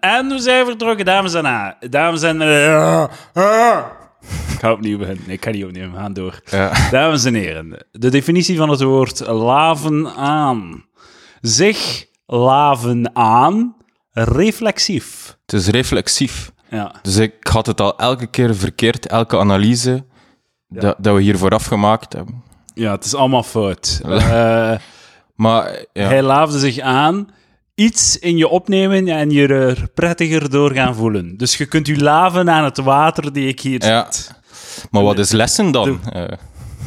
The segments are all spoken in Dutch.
En we zijn vertrokken, dames en heren. Dames en heren. Ik ga opnieuw beginnen. Nee, ik ga niet opnieuw. We gaan door. Ja. Dames en heren, de definitie van het woord laven aan. Zich laven aan, reflexief. Het is reflexief. Ja. Dus ik had het al elke keer verkeerd, elke analyse dat, dat we hier vooraf gemaakt hebben. ja, het is allemaal fout. Eh, Maar ja, Hij laafde zich aan, iets in je opnemen en je er prettiger door gaan voelen. Dus je kunt je laven aan het water die ik hier Ja. maar wat is lessen dan?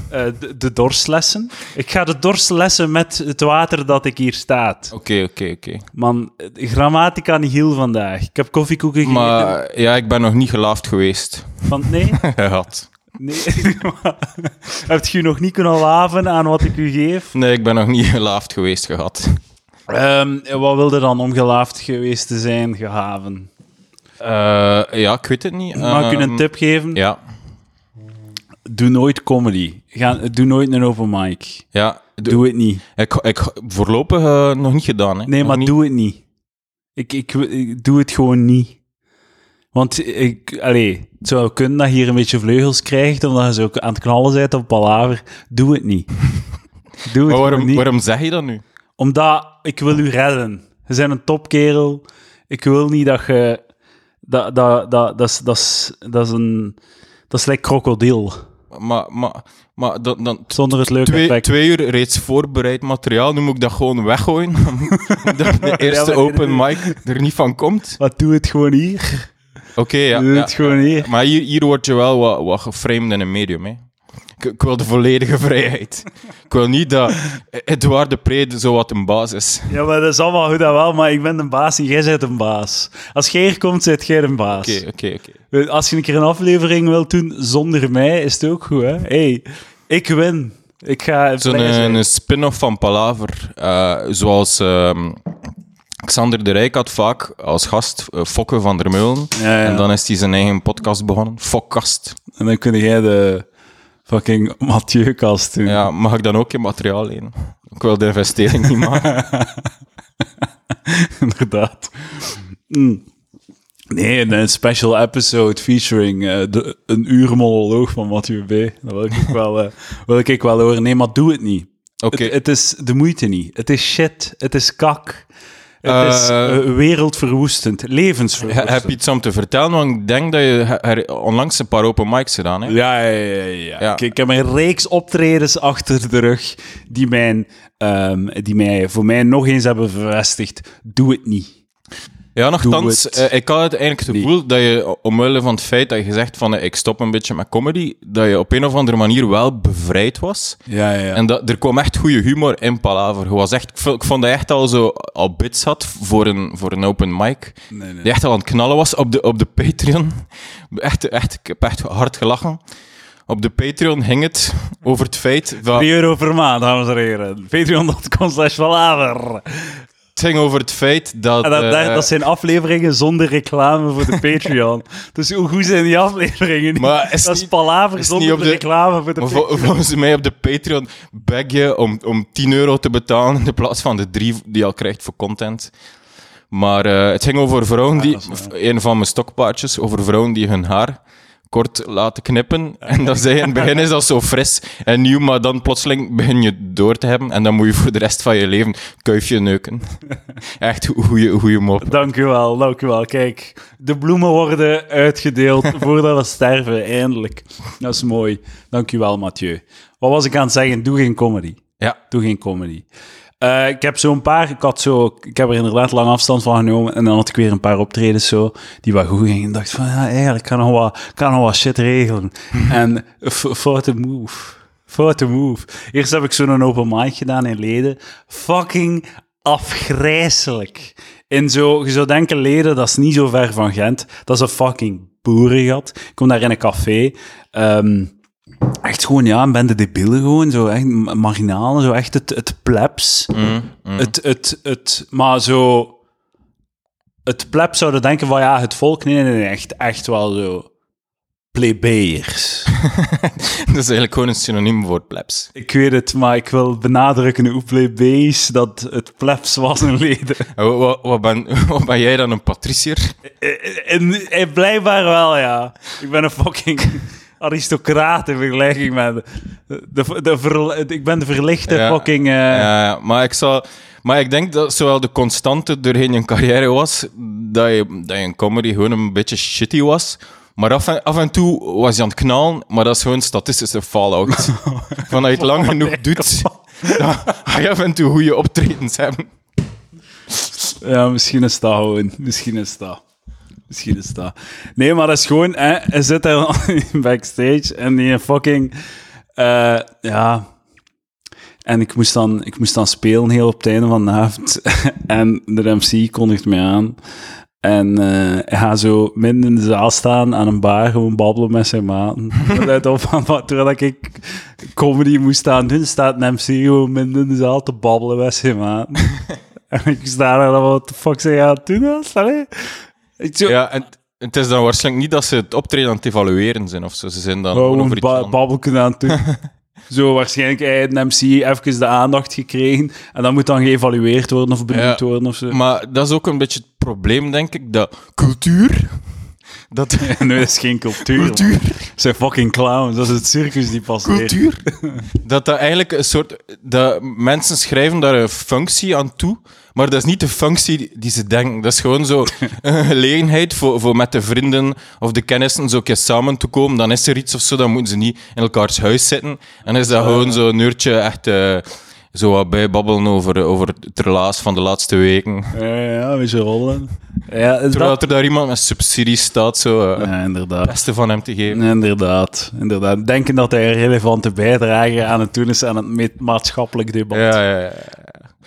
De, de dorstlessen. Ik ga de dorstlessen met het water dat ik hier staat. Oké, oké, oké. Man, grammatica nihil vandaag. Ik heb koffiekoeken gegeten. Maar ja, ik ben nog niet gelaafd geweest. Van, nee? Gehad. nee. heb je nog niet kunnen laven aan wat ik u geef? Nee, ik ben nog niet gelaafd geweest gehad. Ehm, wat wilde dan om gelaafd geweest te zijn, gehaven? Eh, ja, ik weet het niet. Mag ik u een Ehm, tip geven? Ja, Doe nooit comedy. Ga, doe nooit een open mic. ja. Doe het niet. ik, ik voorlopig eh, nog niet gedaan. Hè. Nee, Nog maar niet. doe het niet. Ik, ik, ik doe het gewoon niet. Want ik, allee, het zou kunnen dat je hier een beetje vleugels krijgt, omdat je zo ook aan het knallen bent op palaver. Doe het niet. Doe het Maar waarom, niet. waarom zeg je dat nu? Omdat ik wil u redden. Je bent een topkerel. Ik wil niet dat je... Dat, dat, dat, dat, is, dat, is, dat is een... Dat is like krokodil. Maar, maar, maar dan, dan Zonder het leuke twee, twee uur reeds voorbereid materiaal, nu moet ik dat gewoon weggooien. De eerste open mic er niet van komt. Maar doe het gewoon hier. Oké, ja. doe ja. het gewoon hier. Maar hier, hier word je wel wat, wat geframed in een medium, hè. Ik, ik wil de volledige vrijheid. Ik wil niet dat Edouard de Pre zo wat een baas is. Ja, maar dat is allemaal goed en wel, maar ik ben een baas en jij bent een baas. Als jij hier komt, zit jij een baas. Oké, oké, oké. Als je een keer een aflevering wilt doen zonder mij, is het ook goed, hè? hey, ik win. Ik ga Zo'n een spin-off van Palaver. eh, zoals ehm, Xander de Rijk had vaak als gast eh, Fokke van der Meulen. Ja, ja. En dan is hij zijn eigen podcast begonnen. Fokkast. En dan kun jij de fucking Mathieu-kast doen. Ja, mag ik dan ook in materiaal lenen? Ik wil de investering niet maken. Inderdaad. Mm. Nee, een, special episode featuring eh, de, een uur monoloog van Mathieu B. Dat wil ik wel, eh, wil ik wel horen. Nee, maar doe het niet. Oké. Het, het is de moeite niet. Het is shit. Het is kak. Het is Eh, eh, wereldverwoestend. Levensverwoestend. Heb je iets om te vertellen? Want ik denk dat je onlangs een paar open mics gedaan hebt. Ja, ja, ja. ja. Ja. Ik, ik heb een reeks optredens achter de rug die, mijn, ehm, die mij voor mij nog eens hebben bevestigd. Doe het niet. Ja, nogthans, eh, ik had het eigenlijk het gevoel dat je, omwille van het feit dat je zegt van eh, ik stop een beetje met comedy, dat je op een of andere manier wel bevrijd was. Ja, ja. En dat, er kwam echt goede humor in Palaver. Je was echt, ik vond- dat je echt al zo al bits had voor een, voor een open mic. Nee, nee. Die echt al aan het knallen was op de, op de Patreon. Echt, echt, ik heb echt hard gelachen. Op de Patreon hing het over het feit dat... 3 euro per maand, dames en heren. Patreon.com slash palaver. Het ging over het feit dat... En dat, eh, dat zijn afleveringen zonder reclame voor de Patreon. dus hoe goed zijn die afleveringen? Maar is dat is niet- palaver is zonder niet op de reclame voor de Maar Patreon. vol- volgens mij op de Patreon beg je om, om 10 euro te betalen in plaats van de 3 die je al krijgt voor content. Maar eh, het ging over vrouwen die, is waar. een van mijn stokpaardjes, over vrouwen die hun haar kort laten knippen. En dan zei je in het begin is dat zo fris en nieuw, maar dan plotseling begin je door te hebben en dan moet je voor de rest van je leven kuifje neuken. Echt goede goeie mop. Dank u wel, dank u wel. Kijk, de bloemen worden uitgedeeld voordat we sterven, eindelijk. Dat is mooi. Dank u wel, Mathieu. Wat was ik aan het zeggen? Doe geen comedy. Ja, Doe geen comedy. Eh, ik heb zo een paar, ik had zo, ik heb er inderdaad lang afstand van genomen en dan had ik weer een paar optredens zo, die wat goed gingen. En dacht van, ja, eigenlijk kan nog wat, kan nog wat shit regelen. en foute move. Foute move. Eerst heb ik zo'n open mic gedaan in Leden. Fucking afgrijzelijk. In zo, je zou denken, Leden, dat is niet zo ver van Gent. Dat is een fucking boerengat. Ik kom daar in een café. Ehm, Echt gewoon, ja, een bende debielen gewoon, zo echt ma- marginalen, zo echt het, het plebs. Het, het, het, maar zo... Het plebs zouden denken van, ja, het volk, nee, nee, nee, echt, echt wel zo plebeiers. dat is eigenlijk gewoon een synoniem voor plebs. Ik weet het, maar ik wil benadrukken hoe plebeisch dat het plebs was in leden. Wat, wat, ben, wat ben jij dan, een patricier? En, en blijkbaar wel, ja. Ik ben een fucking aristocraat in vergelijking met... De, de, ik ben de verlichte Ja. fucking... eh, Ja, maar ik zal... Maar ik denk dat zowel de constante doorheen je carrière was, dat je, dat je in comedy gewoon een beetje shitty was. Maar af en, af en toe was je aan het knallen, maar dat is gewoon statistische fallout. Van dat je het lang genoeg doet, dan ga je af en toe goede optredens hebben. Ja, misschien is dat gewoon. Misschien is dat. Misschien is dat. Nee, maar dat is gewoon... Hè, hij zit daar backstage en die fucking... eh, ja... En ik moest, dan, ik moest dan spelen heel op het einde van de avond. en de MC kondigt mij aan. En eh, hij gaat zo midden in de zaal staan aan een bar, gewoon babbelen met zijn maten. Let op, van, terwijl ik comedy moest staan doen, staat een MC gewoon midden in de zaal te babbelen met zijn maten. en ik sta daar dan, wat de fuck zeg je aan het doen? Allee? Zo, Ja, en het is dan waarschijnlijk niet dat ze het optreden aan het evalueren zijn of zo. Ze zijn dan gewoon over ba babbelken aan het doen. Zo, waarschijnlijk hij heeft een MC even de aandacht gekregen en dat moet dan geëvalueerd worden of benoemd Ja, worden of zo. Maar dat is ook een beetje het probleem, denk ik, dat cultuur... Dat nee, dat is geen cultuur. Cultuur. zijn fucking clowns, dat is het circus die passeert. cultuur. dat dat eigenlijk een soort... Dat mensen schrijven daar een functie aan toe, maar dat is niet de functie die- ze denken. Dat is gewoon zo een gelegenheid voor, voor met de vrienden of de kennissen zo een keer samen te komen. Dan is er iets of zo, dan moeten ze niet in elkaars huis zitten. En is dat gewoon zo'n uurtje echt... eh, zo wat bijbabbelen over, over het relaas van de laatste weken. Ja, ja, een beetje rollen. Ja, Terwijl dat... er daar iemand met subsidies staat, zo eh, ja, het inderdaad. beste van hem te geven. Inderdaad, inderdaad. Denken dat hij een relevante bijdrage aan het doen is aan het ma- maatschappelijk debat. Ja, ja, ja.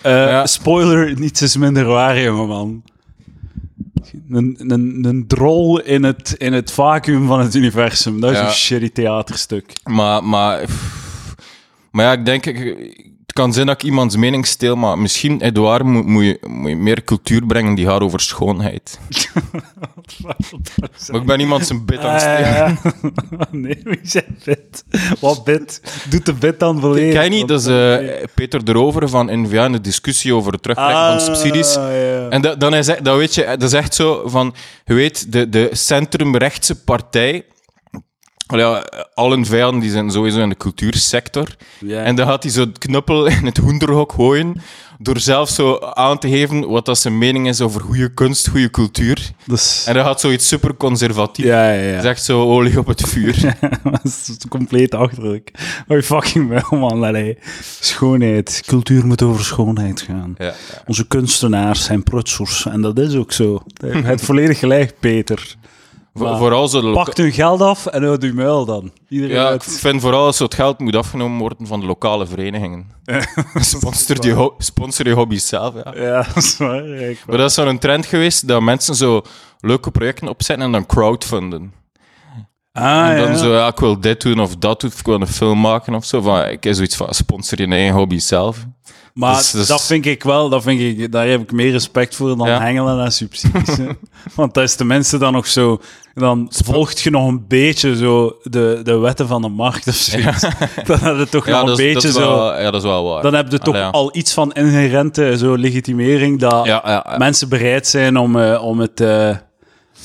Eh, Ja. Spoiler, niets is minder waar, jongeman. Een, een, een drol in het, in het vacuüm van het universum. Dat is Ja. een shitty theaterstuk. Maar, maar, pff, maar ja, ik denk, ik- het kan zijn dat ik iemands mening steel, maar misschien, Edouard, moet, moet, je, moet je meer cultuur brengen die gaat over schoonheid. Maar ik ben iemand zijn bit aan het stelen. Ah, nee, wie zei bit? Wat bit? Doet de bit dan volledig? Ken je niet? Dat is eh, Peter de Rover van NVA in de discussie over het terugtrekken van subsidies. Ah, ja. En dat, dan is, dat weet je, dat is echt zo van, je weet, de, de centrumrechtse partij, ja, al hun vijanden die zijn sowieso in de cultuursector. En dan gaat hij zo het knuppel in het hoenderhok gooien, door zelf zo aan te geven wat dat zijn mening is over goede kunst, goede cultuur. Dus, En dan gaat zoiets super conservatief. ja, echt zo olie op het vuur. dat is compleet achterlijk. Oh, fucking wel, man. Allee. Schoonheid. Cultuur moet over schoonheid gaan. ja, ja. Onze kunstenaars zijn prutsers. En dat is ook zo. Je hebt volledig gelijk, Peter. Vooral zo Pakt hun geld af en houd uw muil dan. Iedereen Ja, ik vind vooral zo het geld moet afgenomen worden van de lokale verenigingen. Sponsor je, ho- sponsor je hobby's zelf, ja. Ja, dat is waar. ja, Maar dat is zo'n trend geweest, dat mensen zo leuke projecten opzetten en dan crowdfunden. Ah, en dan ja. zo, ja, ik wil dit doen of dat doen, of ik wil een film maken of zo. Van, ik heb zoiets van, sponsor je eigen hobby zelf. Maar Dus- dus- dat vind ik wel, dat vind ik, daar heb ik meer respect voor dan Ja. hengelen en subsidies. Want dat is tenminste dan nog zo, dan volgt je nog een beetje zo de, de wetten van de markt of zo. Dan heb je toch nog een is- beetje dat is zo... ja, dat is wel waar. Dan heb je toch Allee, al iets van inherente zo legitimering dat mensen bereid zijn om, eh, om, het, eh,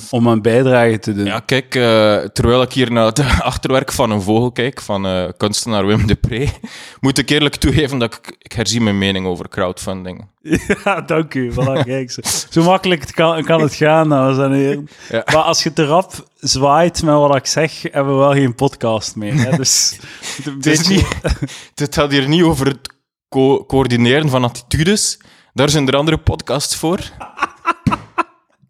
om een bijdrage te doen. Ja, kijk, eh, terwijl ik hier naar het achterwerk van een vogel kijk, van eh, kunstenaar Wim de Pre, moet ik eerlijk toegeven dat ik, ik herzie mijn mening over crowdfunding. Ja, dank u. Voilà, kijk, zo, zo makkelijk kan, kan het gaan, dames en heren. Ja. Maar als je te rap zwaait met wat ik zeg, hebben we wel geen podcast meer. Hè? Dus Het is beetje... niet, het gaat hier niet over het co- coördineren van attitudes. Daar zijn er andere podcasts voor.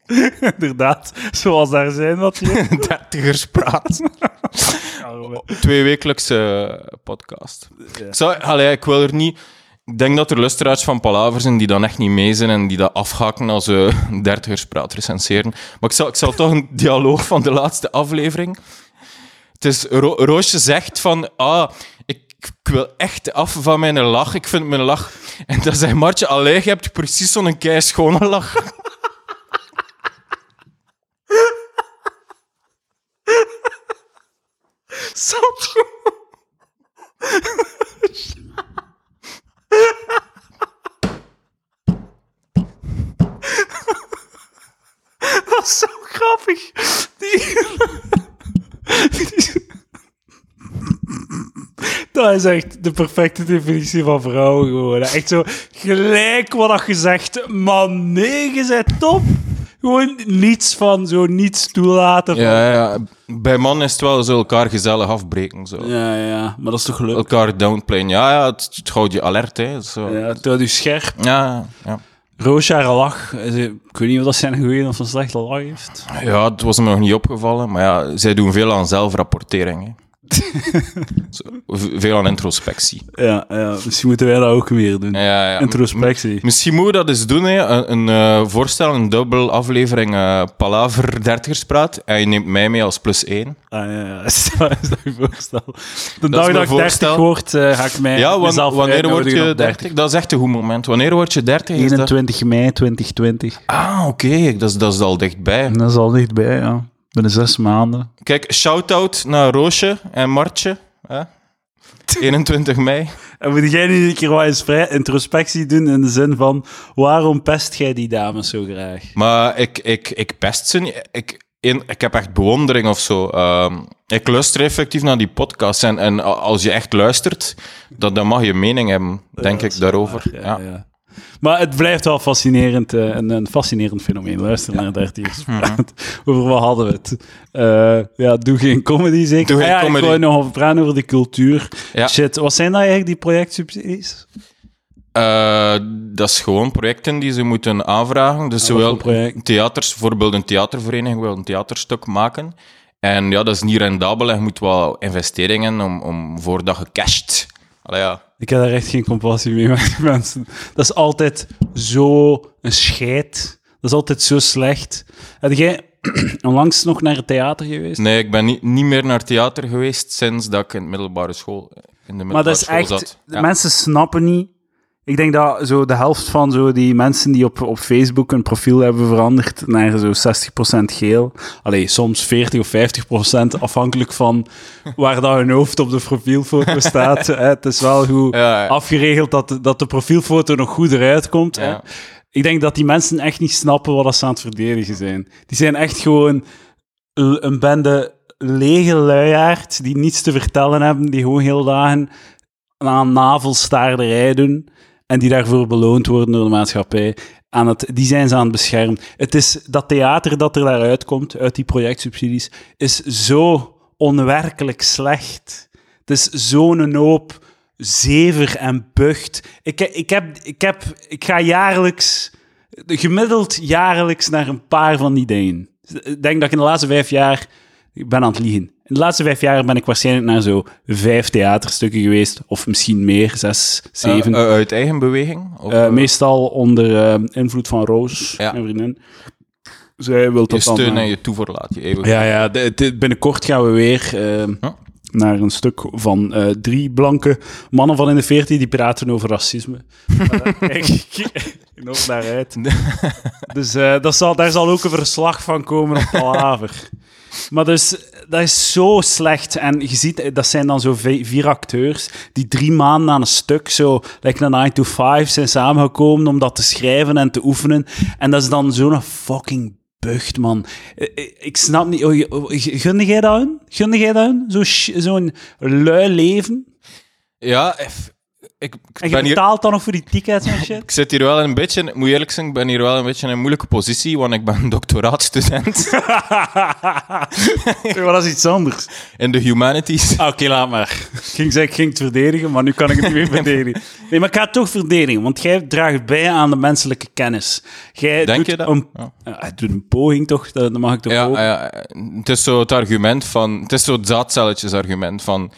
Inderdaad, zoals daar zijn wat hier. Dertigers praat. Twee wekelijkse podcast. Ik, zou, allee, ik wil er niet... Ik denk dat er luisteraars van Palaver zijn die dan echt niet mee zijn en die dat afhaken als ze dertigers praat recenseren. Maar ik zal, ik zal toch een dialoog van de laatste aflevering... Het is, Ro- Roosje zegt van, ah, ik, ik wil echt af van mijn lach. Ik vind mijn lach... En dan zegt Martje, allee, je hebt precies zo'n kei schone lach. Soms Dat is zo grappig. Die... Dat is echt de perfecte definitie van vrouwen gewoon. Echt zo gelijk wat dat je zegt. Man, nee, je bent top. Gewoon niets van, zo niets toelaten. Van... Ja, ja. Bij mannen is het wel zo elkaar gezellig afbreken. Zo. ja, ja, maar dat is toch leuk? Elkaar downplayen. Ja, ja het, het houdt je alert. Hè. Zo. Ja, het houdt je scherp. ja, ja. Roosje haar lach. Ik weet niet of dat zijn goede of een slechte lach heeft. Ja, het was me nog niet opgevallen. Maar ja, zij doen veel aan zelfrapportering. Hè. Veel aan introspectie. Ja, ja, misschien moeten wij dat ook weer doen. Ja, ja. Introspectie. Misschien moeten we dat eens doen, hè. een, een eh, voorstel, een dubbel aflevering eh Palaver dertigerspraat. En je neemt mij mee als plus één. Ah, ja, ja. Is dat, is dat je voorstel? De dag dat ik 30 voorstel. word, eh, ga ik mij Ja, wan- wanneer word je op 30? Dat is echt een goed moment. Wanneer word je 30? Is dat... 21 mei 2020. Ah, oké, dat, is, dat is al dichtbij. Dat is al dichtbij, ja. Binnen zes maanden. Kijk, shout-out naar Roosje en Martje. Hè? 21 mei. En moet jij nu een keer wat eens vrij introspectie doen in de zin van waarom pest jij die dames zo graag? Maar ik, ik, ik pest ze niet. Ik, in, ik heb echt bewondering of zo. Ehm, ik luister effectief naar die podcast. En, en als je echt luistert, dan, dan mag je mening hebben, denk ik, daarover. waar, Ja, ja. Maar het blijft wel fascinerend, eh, een, een fascinerend fenomeen. Luister naar 30 praat. Over wat hadden we het? Eh, ja, doe geen comedy zeker. Doe geen Ah ja, comedy. Ik wou nog over praten over de cultuur. Ja. Shit, wat zijn dat eigenlijk, die projectsubsidies? Eh, dat is gewoon projecten die ze moeten aanvragen. Dus wat zowel theaters, bijvoorbeeld een theatervereniging wil een theaterstuk maken. En ja, dat is niet rendabel en je moet wel investeringen om, om voordat je casht. Allee, ja. Ik heb daar echt geen compassie mee met die mensen. Dat is altijd zo een scheid. Dat is altijd zo slecht. Heb jij onlangs nog naar het theater geweest? Nee, ik ben niet, niet meer naar theater geweest sinds dat ik in de middelbare school, in de middelbare Maar dat is school echt... zat. de Ja. Mensen snappen niet... Ik denk dat zo de helft van zo die mensen die op, op Facebook een profiel hebben veranderd naar zo 60% geel. Allee, soms 40 of 50% afhankelijk van waar dat hun hoofd op de profielfoto staat. hè. Het is wel goed Ja, ja. afgeregeld dat de, dat de profielfoto nog goed eruit komt. Hè. Ik denk dat die mensen echt niet snappen wat dat ze aan het verdedigen zijn. Die zijn echt gewoon een bende lege luiaards die niets te vertellen hebben, die gewoon heel dagen aan navelstaarderij doen en die daarvoor beloond worden door de maatschappij. Aan het, die zijn ze aan het beschermen. Het is dat theater dat er daaruit komt, uit die projectsubsidies, is zo onwerkelijk slecht. Het is zo'n hoop zever en bucht. Ik, ik, heb, ik, heb, ik ga jaarlijks, gemiddeld jaarlijks naar een paar van die dingen. Ik denk dat ik in de laatste vijf jaar, ik ben aan het liegen. De laatste vijf jaar ben ik waarschijnlijk naar zo vijf theaterstukken geweest, of misschien meer, zes, zeven. Eh, eh, uit eigen beweging? Of, Eh, meestal onder invloed van Roos, Ja. mijn vriendin. Zij wil je dat dan... steun eh, en je toeverlaat. Je eeuwig. ja, ja de- de- binnenkort gaan we weer Huh? naar een stuk van drie blanke mannen van in de veertien die praten over racisme. Kijk enorm naar uit. Dus dat zal, daar zal ook een verslag van komen op Palaver. Maar dus, dat is zo slecht. En je ziet, eh, dat zijn dan zo vi- vier acteurs die drie maanden aan een stuk, zo, like een 9 to 5, zijn samengekomen om dat te schrijven en te oefenen. En dat is dan zo'n fucking bucht, man. Eh, eh, Ik snap niet... oh, oh, Gunde jij dat hun? Gunde jij dat hun? Zo Zo'n lui leven? Ja, ik, ik En je ben hier... betaalt dan nog voor die tickets en shit? Ik zit hier wel een beetje, ik moet eerlijk zijn, ik ben hier wel een beetje in een moeilijke positie, want ik ben een doctoraatstudent maar dat is iets anders. in de humanities. Ah, Oké, laat maar. Ik ging zeggen, ik ging het verdedigen, maar nu kan ik het niet meer verdedigen. Nee, maar ik ga het toch verdedigen, want jij draagt bij aan de menselijke kennis. Jij Denk doet je dat? Een, Ja. Ja, hij doet een poging toch, dat dat mag ik toch Ja, ook? ja, het is zo het argument van, het is zo het zaadcelletjes-argument van,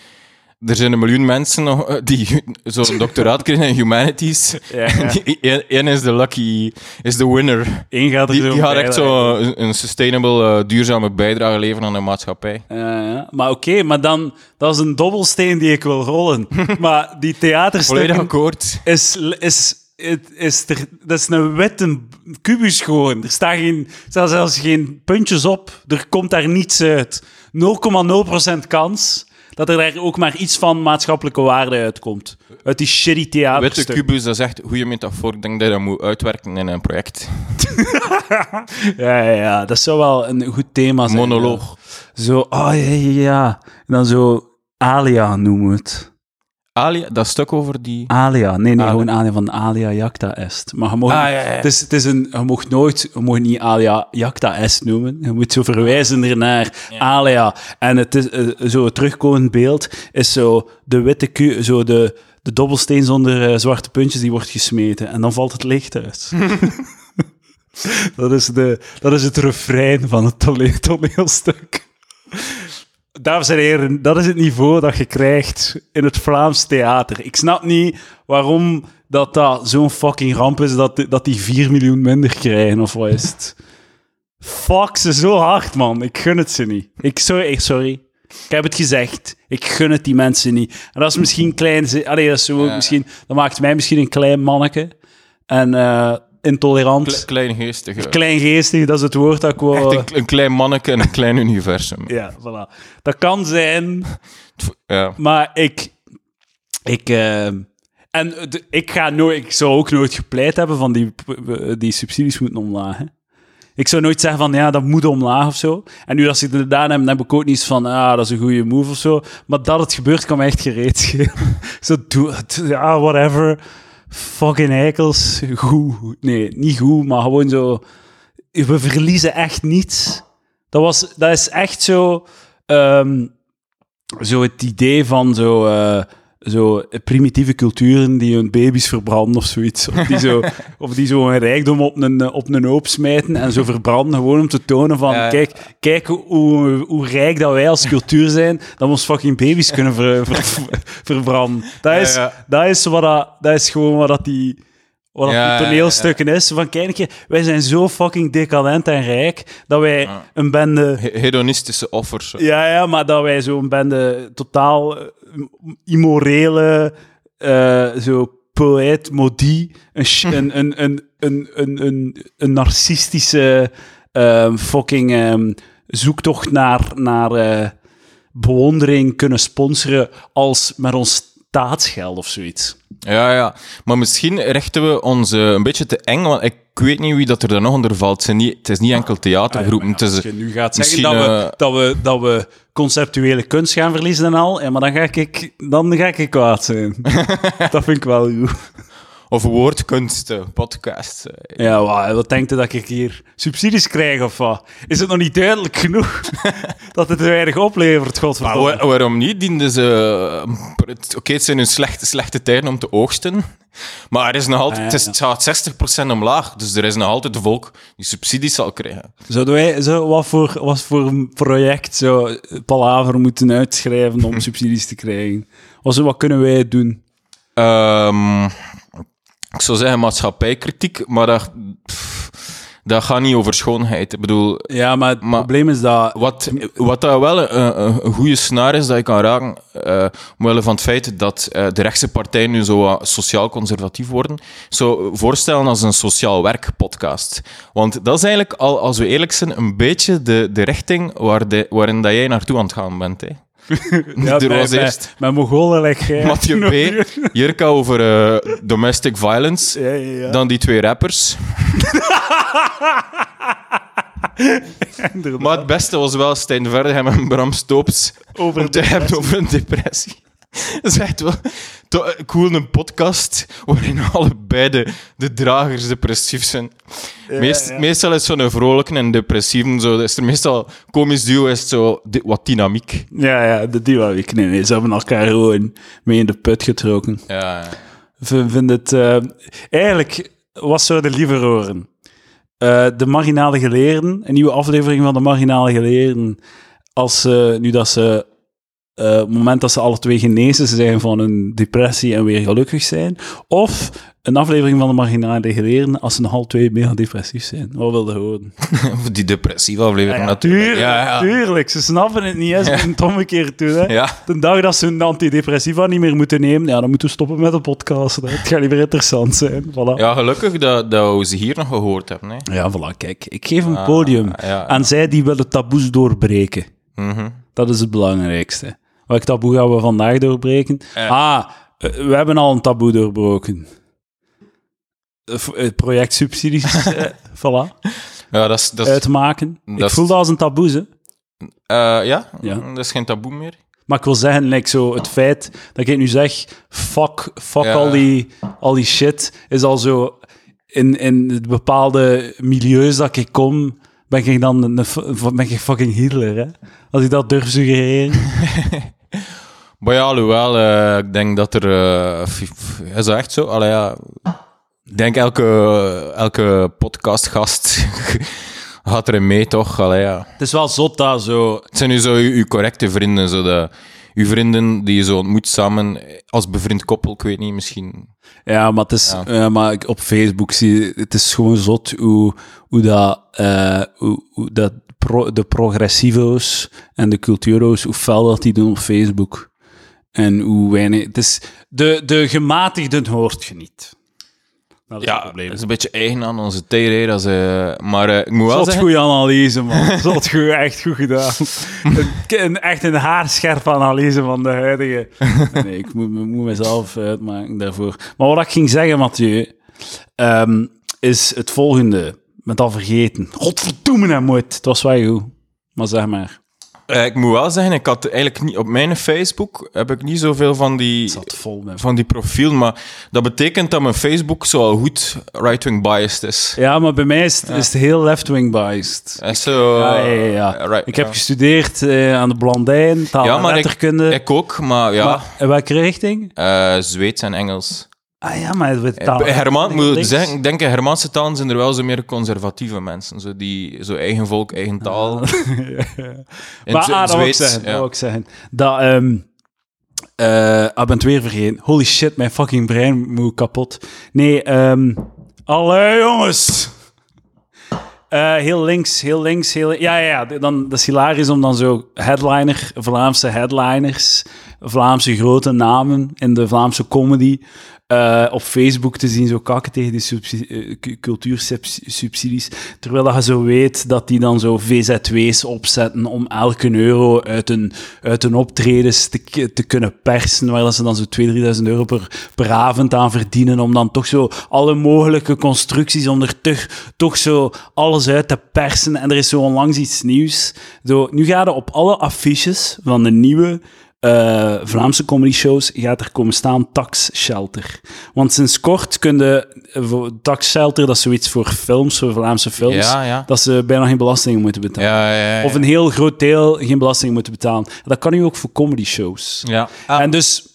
er zijn een miljoen mensen nog, eh, die zo'n doctoraat krijgen in humanities. Ja, ja. Eén is de lucky, is de winner. Eén gaat er Die, zo die gaat echt zo een, een sustainable, eh, duurzame bijdrage leveren aan de maatschappij. Ja, ja. Maar oké, maar dan, dat is een dobbelsteen die ik wil rollen. maar die Volledig theaterstukken akkoord. is, is, het is er, dat is een witte kubus gewoon. Er staan geen, er staan zelfs geen puntjes op. Er komt daar niets uit. 0,0% kans dat er daar ook maar iets van maatschappelijke waarde uitkomt. Uit die shitty Witte theaterstuk. kubus, dat is echt goede metafoor. Ik denk dat je dat moet uitwerken in een project. Ja, ja, ja, dat zou wel een goed thema zijn. Monoloog. ja. Zo, oh ja, ja, ja. En dan zo Alia noemen we het. Ali, dat stuk over die... Alia. Nee, nee, Alia. gewoon Alia van Alia Jacta Est. Maar je mag, Ah, ja, ja. Het is, het is een, je mag nooit, je mag niet Alia Jacta Est noemen. Je moet zo verwijzen ernaar. Alia. En het is, eh, zo het terugkomend beeld is zo de witte ku, zo de, de dobbelsteen zonder eh, zwarte puntjes die wordt gesmeten. En dan valt het licht uit. dat, is de, dat is het refrein van het tone- toneelstuk. Dames en heren, dat is het niveau dat je krijgt in het Vlaams theater. Ik snap niet waarom dat, dat zo'n fucking ramp is dat, dat die 4 miljoen minder krijgen, of wat is het? Fuck ze zo hard, man. Ik gun het ze niet. Ik, sorry, ik- sorry. Ik heb het gezegd. Ik gun het die mensen niet. En dat is misschien klein... Allee, dat, is zo Ja. misschien, dat maakt mij misschien een klein manneke. En eh, intolerant. Kle- Kleingeestige. Kleingeestig, dat is het woord dat ik wou... Echt een, een klein manneke in een klein universum. Ja, voilà. Dat kan zijn, Ja. maar ik... Ik... eh, en de- ik ga nooit... Ik zou ook nooit gepleit hebben van die, die subsidies moeten omlaag. hè. Ik zou nooit zeggen van, ja, dat moet omlaag of zo. En nu dat ze het gedaan hebben, dan heb ik ook niet van, ah, dat is een goede move of zo. Maar dat het gebeurt, kan me echt gereed schelen. zo, doe het. Ja, whatever. Fucking eikels. Goed. Nee, niet goed, maar gewoon zo... We verliezen echt niets. Dat, was, dat is echt zo... ehm, zo het idee van zo, eh, zo primitieve culturen die hun baby's verbranden of zoiets. Of die zo, of die zo een rijkdom op een, eh, op een hoop smijten en zo verbranden, gewoon om te tonen van, Ja, ja. kijk, kijk hoe, hoe rijk dat wij als cultuur zijn, dat we ons fucking baby's kunnen ver- ver- verbranden. Dat is, Ja. Dat, is wat dat, dat is gewoon wat dat die... Wat dat Ja, die ja, ja, toneelstukken is. Van, kijk wij zijn zo fucking decadent en rijk, dat wij een bende... He- Hedonistische offers. Ja, ja, maar dat wij zo'n bende totaal eh, immorele, eh, zo poëet, modie, een, sh- een, een, een, een, een, een, een narcistische ehm, fucking ehm, zoektocht naar, naar eh, bewondering kunnen sponsoren als met ons staatsgeld of zoiets. Ja, ja. Maar misschien richten we ons eh, een beetje te eng, want ik weet niet wie dat er dan nog onder valt. Het, niet, het is niet enkel theatergroepen. Ah, Ja, het is, als je nu gaat zeggen dat we, eh, dat, we, dat we conceptuele kunst gaan verliezen en al, ja, maar dan ga ik, dan ga ik kwaad zijn. dat vind ik wel goed. Of woordkunst, eh, podcast. Ja, wa- wat denkt u dat ik hier subsidies krijg of wat? Is het nog niet duidelijk genoeg dat het te weinig oplevert, Maar godverdomme? wa- waarom niet? Dienden ze... eh, Oké, het zijn nu slechte, slechte tijden om te oogsten. Maar er is nog altijd, Ah, ja, het, gaat 60% omlaag. Dus er is nog altijd een volk die subsidies zal krijgen. Zouden wij, zo, wat, voor, wat voor een project zou Palaver moeten uitschrijven om subsidies te krijgen? Wat, wat kunnen wij doen? Ehm, ik zou zeggen maatschappijkritiek, maar dat, pff, dat gaat niet over schoonheid. Ik bedoel, Ja, maar het Maar- probleem is dat... Wat, wat dat wel een, goede snaar is dat je kan raken, eh omwille van het feit dat eh, de rechtse partijen nu zo sociaal-conservatief worden, zo voorstellen als een sociaal werk-podcast. Want dat is eigenlijk, al, als we eerlijk zijn, een beetje de, de richting waar de, waarin dat jij naartoe aan het gaan bent. Hè. Ja, er was bij- eerst Met Mongolen leg jij... Mathieu B., Jirka over eh, domestic violence, Ja, ja, ja. dan die twee rappers. Maar het beste was wel Stijn Verdegem en Bram Stoops Over om te hebben over een depressie. Dat is echt wel eh, cool, een podcast waarin allebei de, de dragers depressief zijn. Meest, ja. Meestal is zo'n vrolijke en depressieve, zo, is er meestal komisch duo, is zo wat dynamiek. Ja, ja, de ik. Nee, nee, ze hebben elkaar gewoon mee in de put getrokken. Ja, ja. V- vind het... eh, eigenlijk, wat zouden liever horen? Eh, de Marginale Geleerden, een nieuwe aflevering van de Marginale Geleerden, als ze, nu dat ze, op het moment dat ze alle twee genezen zijn van hun depressie en weer gelukkig zijn, of een aflevering van de Marginale Geleerden als ze nog alle twee mega depressief zijn. Wat wilde horen? Die depressieve aflevering Ja, natuurlijk. tuurlijk, Ja, ja. tuurlijk. Ze snappen het niet, hè. ze moeten het omgekeerd doen. Hè. De dag dat ze hun antidepressiva niet meer moeten nemen, ja, dan moeten we stoppen met de podcast. Hè. Het gaat niet meer interessant zijn. Voilà. ja, gelukkig dat, dat we ze hier nog gehoord hebben. Hè. Ja, voilà, kijk. Ik geef een podium Ah, ja. aan zij die willen taboes doorbreken. Mhm. Dat is het belangrijkste. Welk taboe gaan we vandaag doorbreken? Ah, eh, we hebben al een taboe doorbroken. Eh, Het eh, voilà, Ja, dat is... Dat is uitmaken. Ik dat voel dat als een taboe, hè. ja? Ja. dat is geen taboe meer. Maar ik wil zeggen, like, zo, het feit dat ik nu zeg, fuck, fuck Ja. al, die, al die shit, is al zo... In, in de bepaalde milieus dat ik kom, ben ik dan een, een- ben ik fucking Hitler, hè? Als ik dat durf suggereren. Maar ja, alhoewel, eh, ik denk dat er... eh, is dat echt zo? Allee, ja. Ik denk elke, elke podcastgast gaat erin mee, toch? Allee, ja. Het is wel zot dat zo... Het zijn nu zo uw, uw correcte vrienden, zo de, uw vrienden die je zo ontmoet samen als bevriend koppel, ik weet niet, misschien... Ja, maar, het is, Ja. eh, maar ik op Facebook zie je- het is gewoon zot hoe, hoe dat, eh, hoe, hoe dat pro- de progressivo's en de culturo's, hoe fel dat die doen op Facebook. En hoe weinig... Het is, de, de gematigden hoort je niet. Dat is Ja, dat is een beetje eigen aan onze hè, dat is, eh, maar eh, ik moet wel Zot zeggen... goede analyse, man. Zot goed, echt goed gedaan. een, een- echt een haarscherpe analyse van de huidige... Nee, ik moet, moet mezelf uitmaken daarvoor. Maar wat ik ging zeggen, Mathieu, ehm, is het volgende. Met al vergeten. Godverdomme, moet. Het was wel goed. Maar zeg maar. Eh, ik moet wel zeggen, ik had eigenlijk niet... Op mijn Facebook heb ik niet zoveel van die... Het zat vol met... van die profiel, maar dat betekent dat mijn Facebook zo goed right-wing biased is. Ja, maar bij mij is het, is het heel left-wing biased. En zo, Ja, ja, ja. ja. eh, right, ik heb ja. gestudeerd eh, aan de Blandijn, taal Ja, en maar ik- letterkunde. Ik ook, maar ja, Maar in welke richting? eh, Zweeds en Engels. Ah ja, maar het taal... Bij Herman, moet ik zeggen, denk in Hermaanse talen zijn er wel zo meer conservatieve mensen. Zo, die, zo eigen volk, eigen taal. In maar ah, dat wil ik zeggen. Dat ja. ik zeggen. Dat, ehm eh, ah, ik ben het weer vergeten. Holy shit, mijn fucking brein moet kapot. Nee, ehm allee jongens. Eh, heel links, heel links, heel... Ja, ja, ja. Dan, dat is hilarisch om dan zo headliner, Vlaamse headliners, Vlaamse grote namen in de Vlaamse comedy eh, op Facebook te zien, zo kakken tegen die eh, cu- cultuursubsidies. Terwijl dat je zo weet dat die dan zo VZW's opzetten om elke euro uit hun, uit hun optredens te, te kunnen persen, waar ze dan zo 2.000, 3.000 euro per, per avond aan verdienen, om dan toch zo alle mogelijke constructies, om er toch, toch zo alles uit te persen. En er is zo onlangs iets nieuws. Zo, nu gaat er op alle affiches van de nieuwe eh, Vlaamse comedy shows gaat er komen staan Tax Shelter. Want sinds kort kun je eh, Tax Shelter, dat is zoiets voor films, voor Vlaamse films, Ja, ja. dat ze bijna geen belasting moeten betalen. Ja. Of een heel groot deel geen belasting moeten betalen. Dat kan nu ook voor comedy shows. Ja. Ah, En dus,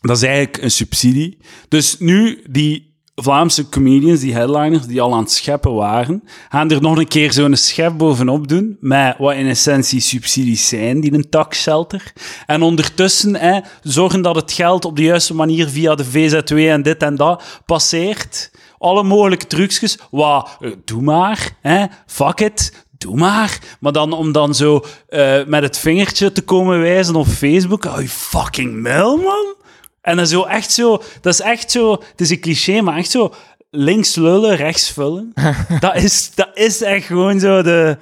dat is eigenlijk een subsidie. Dus nu, die Vlaamse comedians, die headliners, die al aan het scheppen waren, gaan er nog een keer zo'n schep bovenop doen, met wat in essentie subsidies zijn, die een taxshelter. En ondertussen hè, zorgen dat het geld op de juiste manier via de VZW en dit en dat passeert. Alle mogelijke trucjes. Wat, eh, doe maar, hè, fuck it, doe maar. Maar dan om dan zo eh, met het vingertje te komen wijzen op Facebook. Oh, fucking mel, man. En dan zo echt zo... Dat is echt zo... Het is een cliché, maar echt zo... Links lullen, rechts vullen. dat, is, dat is echt gewoon zo de...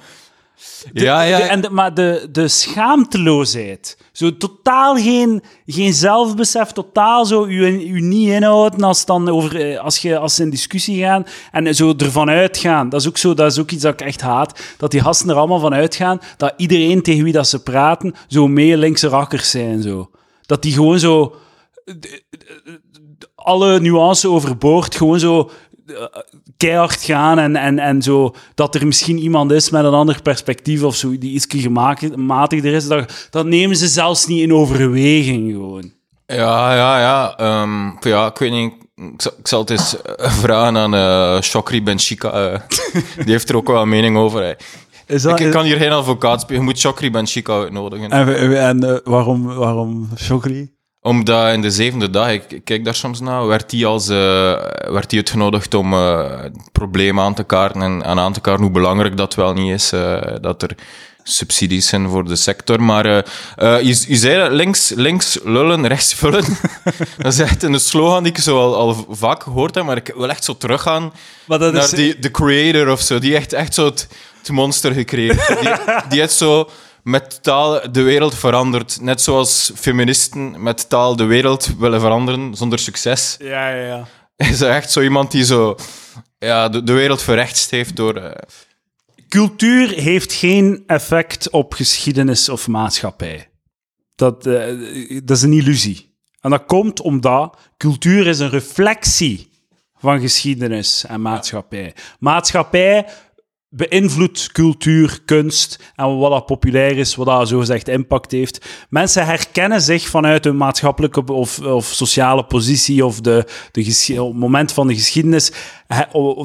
de- Ja, ja. de- en de- maar de, de schaamteloosheid. Zo totaal geen, geen zelfbesef, totaal zo u, u niet inhouden als, dan over, eh, als, je, als ze in discussie gaan en zo ervan uitgaan. Dat is, ook zo, dat is ook iets dat ik echt haat. Dat die gasten er allemaal van uitgaan dat iedereen tegen wie dat ze praten zo mee linkse rakkers zijn. Zo. Dat die gewoon zo alle nuance overboord, gewoon zo eh, keihard gaan en, en, en zo dat er misschien iemand is met een ander perspectief of zo, die iets gematigder is, dat, dat nemen ze zelfs niet in overweging gewoon. Ja, ja, ja. Ehm, ja, ik weet niet. Ik zal, ik zal het eens eh, vragen aan eh Chokri Benchika. die heeft er ook wel een mening over. Is Ik, ik kan hier geen advocaat spelen. Je moet Chokri Benchika uitnodigen. En, en waarom, waarom Chokri? Omdat in de zevende dag, ik, kijk daar soms naar, werd hij als, eh, werd hij uitgenodigd om eh, het probleem aan te kaarten en, en aan te kaarten hoe belangrijk dat wel niet is, eh, dat er subsidies zijn voor de sector. Maar je, je zei dat links, links lullen, rechts vullen. dat is echt een slogan die ik zo al, al vaak gehoord heb, maar ik wil echt zo teruggaan Maar dat naar die, de creator of zo, die echt, echt zo het, het monster gecreëerd. Die, die heeft zo met taal de wereld verandert. Net zoals feministen met taal de wereld willen veranderen zonder succes. Ja, ja, ja. Is er echt zo iemand die zo ja, de, de wereld verrechtst heeft door... eh, Cultuur heeft geen effect op geschiedenis of maatschappij. Dat, eh, dat is een illusie. En dat komt omdat cultuur is een reflectie van geschiedenis en maatschappij. Maatschappij beïnvloedt cultuur, kunst en wat dat populair is, wat dat zogezegd impact heeft. Mensen herkennen zich vanuit hun maatschappelijke of, of sociale positie of de, de het moment van de geschiedenis,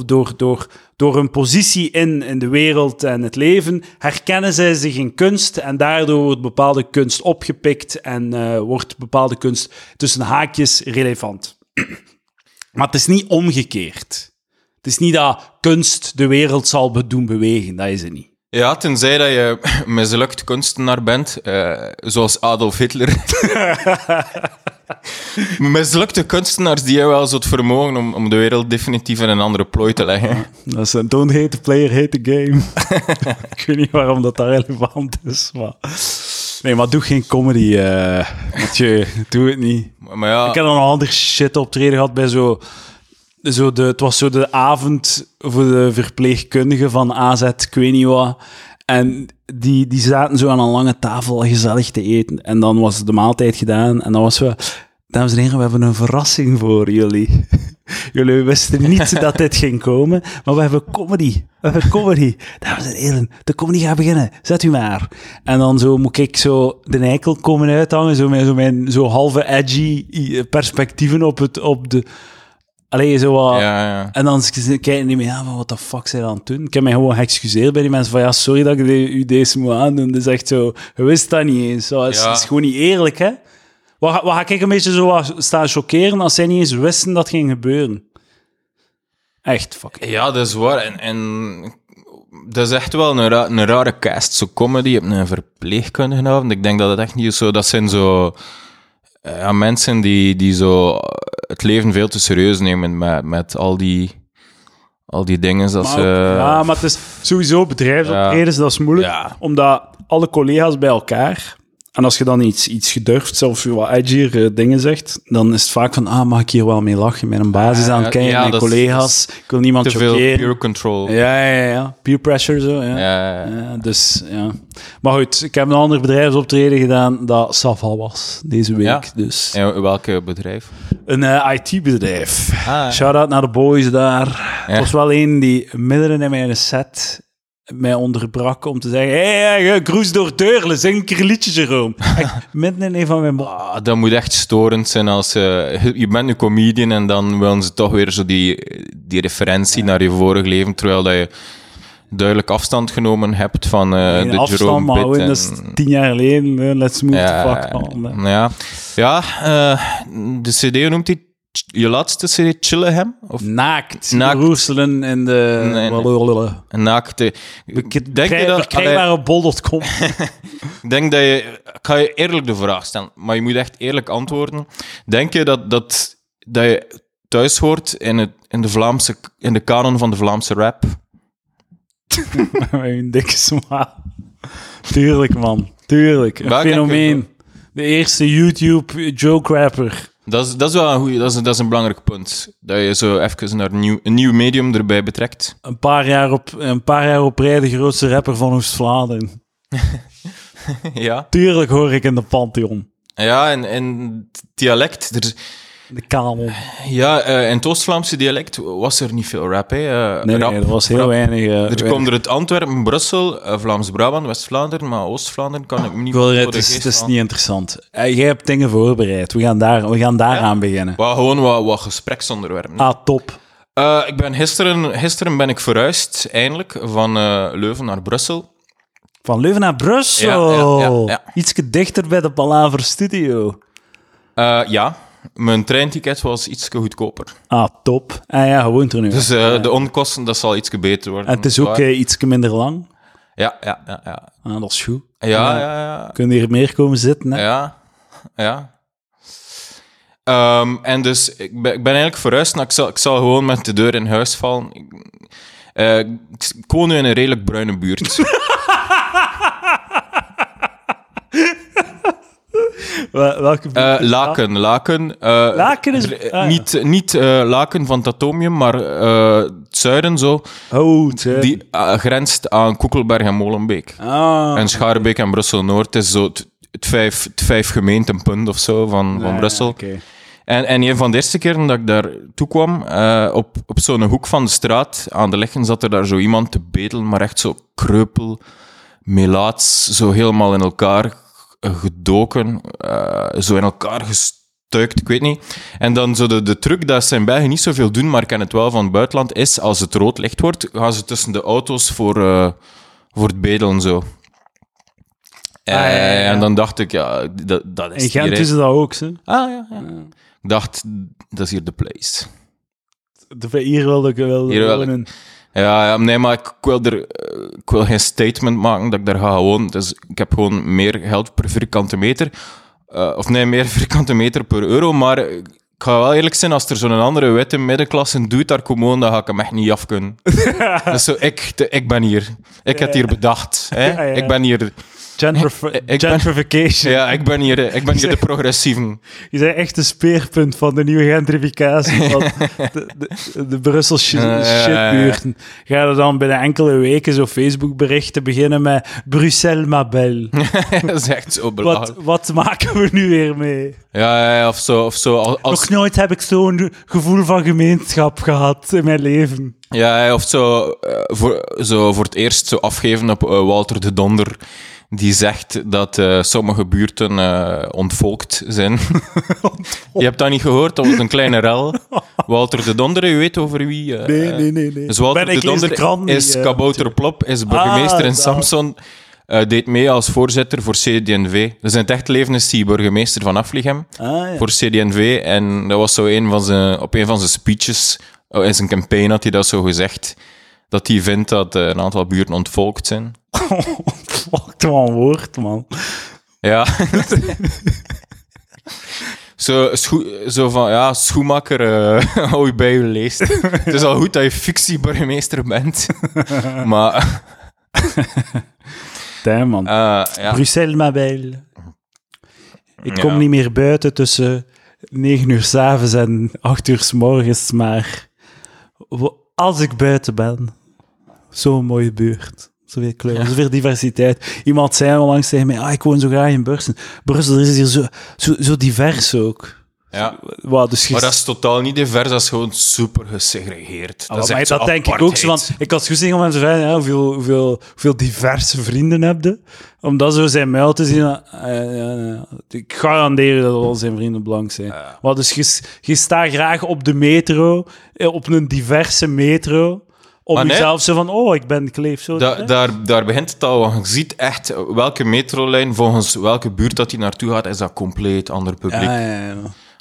door, door, door hun positie in, in de wereld en het leven, herkennen zij zich in kunst en daardoor wordt bepaalde kunst opgepikt en eh, wordt bepaalde kunst tussen haakjes relevant. Maar het is niet omgekeerd. Het is niet dat kunst de wereld zal doen bewegen, dat is het niet. Ja, tenzij dat je mislukt kunstenaar bent, eh, zoals Adolf Hitler. Mislukte kunstenaars die hebben wel zo het vermogen om, om de wereld definitief in een andere plooi te leggen. Dat is een don't hate the player, hate the game. ik weet niet waarom dat daar relevant is, maar... Nee, maar doe geen comedy, Mathieu. Doe het niet. Maar ja, Ik heb dan een ander shit optreden gehad bij zo... zo de, het was zo de avond voor de verpleegkundigen van AZ, ik weet niet. En die, die zaten zo aan een lange tafel gezellig te eten. En dan was de maaltijd gedaan. En dan was we... Dames en heren, we hebben een verrassing voor jullie. jullie wisten niet dat dit ging komen, maar we hebben comedy. We hebben comedy. Dames en heren, de comedy gaat beginnen. Zet u maar. En dan zo moet ik zo de eikel komen uithangen, zo met zo mijn zo halve edgy perspectieven op, het, op de... Allee, zo wat... ja, ja. En dan kijken die me aan van, wat de fuck zijn aan het doen? Ik heb mij gewoon geëxcuseerd bij die mensen van, ja, sorry dat ik de- u deze moet aandoen. Dat is echt zo, je wist dat niet eens. Zo, het is, Ja. is gewoon niet eerlijk, hè? Wat, ga- wat ga ik een beetje zo staan chockeren als zij niet eens wisten dat ging gebeuren? Echt, fuck. ja, dat is waar. En, en dat is echt wel een, ra- een rare cast. Zo comedy op een verpleegkundigenavond. Ik denk dat het echt niet is zo... Dat zijn zo... eh, Ja, mensen die, die zo het leven veel te serieus nemen met, met al die... Al die dingen dat Maar ze... ja, maar het is sowieso bedrijfsoptredens, dat is moeilijk. Ja. Omdat alle collega's bij elkaar... En als je dan iets, iets gedurfd of wat edgier eh, dingen zegt, dan is het vaak van, ah, mag ik hier wel mee lachen? Met een basis aan het kijken, ja, mijn collega's. Ik wil niemand te veel pure control. Ja, ja, ja. Peer pressure zo, ja. Ja, ja. Ja, dus, ja. Maar goed, ik heb een ander bedrijfsoptreden gedaan dat Saval was deze week. Dus En welke bedrijf? een eh, IT-bedrijf. Ah, Shout-out naar de boys daar. Het was wel een die midden in mijn set mij onderbrak om te zeggen hé, hey, hey, Groes door Deurle, zing een keer een liedje, Jerome. Echt, midden in een van mijn... Ah, dat moet echt storend zijn als eh, je bent een comedian en dan willen ze toch weer zo die, die referentie naar je vorig leven, terwijl dat je duidelijk afstand genomen hebt van eh, Geen de afstand, Jerome maar Bit. en- dat is tien jaar geleden. eh, Let's move ja, the fuck on. ja, ja eh, de cd, noemt hij? Je laatste cd, Chillehem? Of Naakt. Naakt. Roeselen in de... Nee, nee. Een naakte... Denk je dat... allee, bol.com. Ik denk dat je... Ik ga je eerlijk de vraag stellen, maar je moet echt eerlijk antwoorden. Denk je dat, dat, dat je thuis hoort in, het, in, de Vlaamse, in de kanon van de Vlaamse rap? Met een dikke smaak. Tuurlijk, man. Tuurlijk. Een fenomeen. De eerste YouTube joke rapper. Dat is, dat is wel een goeie, dat is, dat is een belangrijk punt. Dat je zo even naar een nieuw, een nieuw medium erbij betrekt. Een paar jaar op, een paar jaar op rij de grootste rapper van Oost-Vlaanderen. ja. Tuurlijk hoor ik in de Pantheon. Ja, en, en dialect. Er, De kanon. ja, eh, in het Oost-Vlaamse dialect was er niet veel rap. Hè. Eh, Nee, rap, nee, dat was heel rap. weinig. eh, Er weinig. komt er uit Antwerpen, Brussel, eh, Vlaams-Brabant, West-Vlaanderen, maar Oost-Vlaanderen kan ik me niet Ik wil- voor het, is, het niet interessant. Eh, jij hebt dingen voorbereid. We gaan, daar, we gaan daaraan beginnen. Wel, gewoon wat, wat gespreksonderwerpen. Ah, top. Eh, ik ben gisteren, gisteren ben ik verhuisd, eindelijk, van eh, Leuven naar Brussel. Van Leuven naar Brussel. Ja, ja, ja, ja. Ietske dichter bij de Palaver Studio. Eh, ja, mijn treinticket was iets goedkoper. Ah, top. Ah ja, je woont er nu. Dus eh, de onkosten, dat zal iets beter worden. en het is ook eh, iets minder lang. Ja, ja, ja, ja. Ah, dat is goed. Ja, ja, ja. Kun je hier meer komen zitten, hè? Ja, ja. Ehm, en dus, ik ben, ik ben eigenlijk verhuisd. Nou, ik, zal, ik zal gewoon met de deur in huis vallen. Ik, ik woon nu in een redelijk bruine buurt. Welke Eh, buurt? laken, Laken. eh, Laken is- ah, ja. Niet, niet eh, Laken van het atomium, maar eh, het zuiden zo. Oh, het zuiden. Die grenst aan Koekelberg en Molenbeek. Ah. En Schaarbeek en Brussel-Noord is zo het, het, vijf, het vijf gemeentepunt of zo van, van Ja, Brussel. oké. En, en een van de eerste keren dat ik daar toe kwam, eh, op, op zo'n hoek van de straat, aan de leggen zat er daar zo iemand te bedelen, maar echt zo kreupel, melaats, zo helemaal in elkaar gedoken, eh, zo in elkaar gestuikt, ik weet niet. En dan zo de, de truc dat ze in België niet zoveel doen, maar ik ken het wel van het buitenland, is als het rood licht wordt, gaan ze tussen de auto's voor, eh, voor het bedelen zo. Ah, ja, ja, ja. En dan dacht ik, ja, dat, dat is In Gent hier, hè. is dat ook, zo. Ah, ja, ja. Ik dacht, dat is hier de place. De, hier wilde ik wel Hier wil ik- wonen. Ja, ja, nee, maar ik wil, er, eh, ik wil geen statement maken dat ik daar ga wonen. Dus ik heb gewoon meer geld per vierkante meter. Eh, of nee, meer vierkante meter per euro. Maar ik ga wel eerlijk zijn, als er zo'n andere witte middenklasse doet, daar komen dan ga ik hem echt niet af kunnen. dus zo, ik, de- ik ben hier. Ik heb het hier bedacht. Hè? Ja, ja. Ik ben hier... Gentrif- Ik ben- gentrification. Ja, ik ben hier, ik ben hier de progressieven. Je bent echt een speerpunt van de nieuwe gentrificatie van de, de, de ja. shitbuurten. Ga er dan binnen enkele weken zo Facebook-berichten beginnen met Bruxelles ma belle. dat is echt zo Wat, belachelijk. wat maken we nu weer mee? Ja, of zo. Of zo als, Nog nooit heb ik zo'n gevoel van gemeenschap gehad in mijn leven. Ja, ja, of zo, eh, voor, zo voor het eerst zo afgeven op eh, Walter de Donder, die zegt dat eh, sommige buurten eh, ontvolkt zijn. Je hebt dat niet gehoord, dat was een kleine rel. Walter de Donder, u weet over wie? eh, Nee, nee, nee. nee. Dus Walter Ben- de Donder is Kabouter Plop, is burgemeester Ah, in. Samson. deed mee als voorzitter voor CD&V. Dus in het echt leven is hij burgemeester van Aflichem Ah, ja. voor CD&V. En dat was zo een van zijn, op een van zijn speeches, oh, in zijn campaign had hij dat zo gezegd, dat hij vindt dat eh, een aantal buurten ontvolkt zijn. Fuck, wat een woord, man. Ja. zo, zo van, ja, schoenmaker, eh hou je bij je leest. Het is al goed dat je fictieburgemeester bent. maar, Damn, man. eh, ja. Bruxelles. Ik kom Ja. niet meer buiten tussen 9 uur s'avonds en 8 uur s morgens, maar als ik buiten ben, zo'n mooie buurt. Zoveel kleuren, zoveel diversiteit. Iemand zei onlangs tegen mij, ah, ik woon zo graag in Brussel. Brussel is hier zo, zo, zo divers ook. Ja. Wow, dus Maar dat is totaal niet divers, dat is gewoon super gesegregeerd. Ah, Dat, is maar dat denk ik ook zo. Want ik had gezien om hem te vragen, ja, hoeveel, hoeveel, hoeveel diverse vrienden heb je? Om dat zo zijn muil te zien. eh, ja, ja, ik garandeer dat al zijn vrienden blank zijn. Maar dus je, je staat graag op de metro, eh, op een diverse metro, om nee. jezelf zo van, oh, ik ben kleef zo. Da- daar, daar begint het al, want je ziet echt welke metrolijn, volgens welke buurt dat hij naartoe gaat, is dat compleet ander publiek. ja, ja, ja.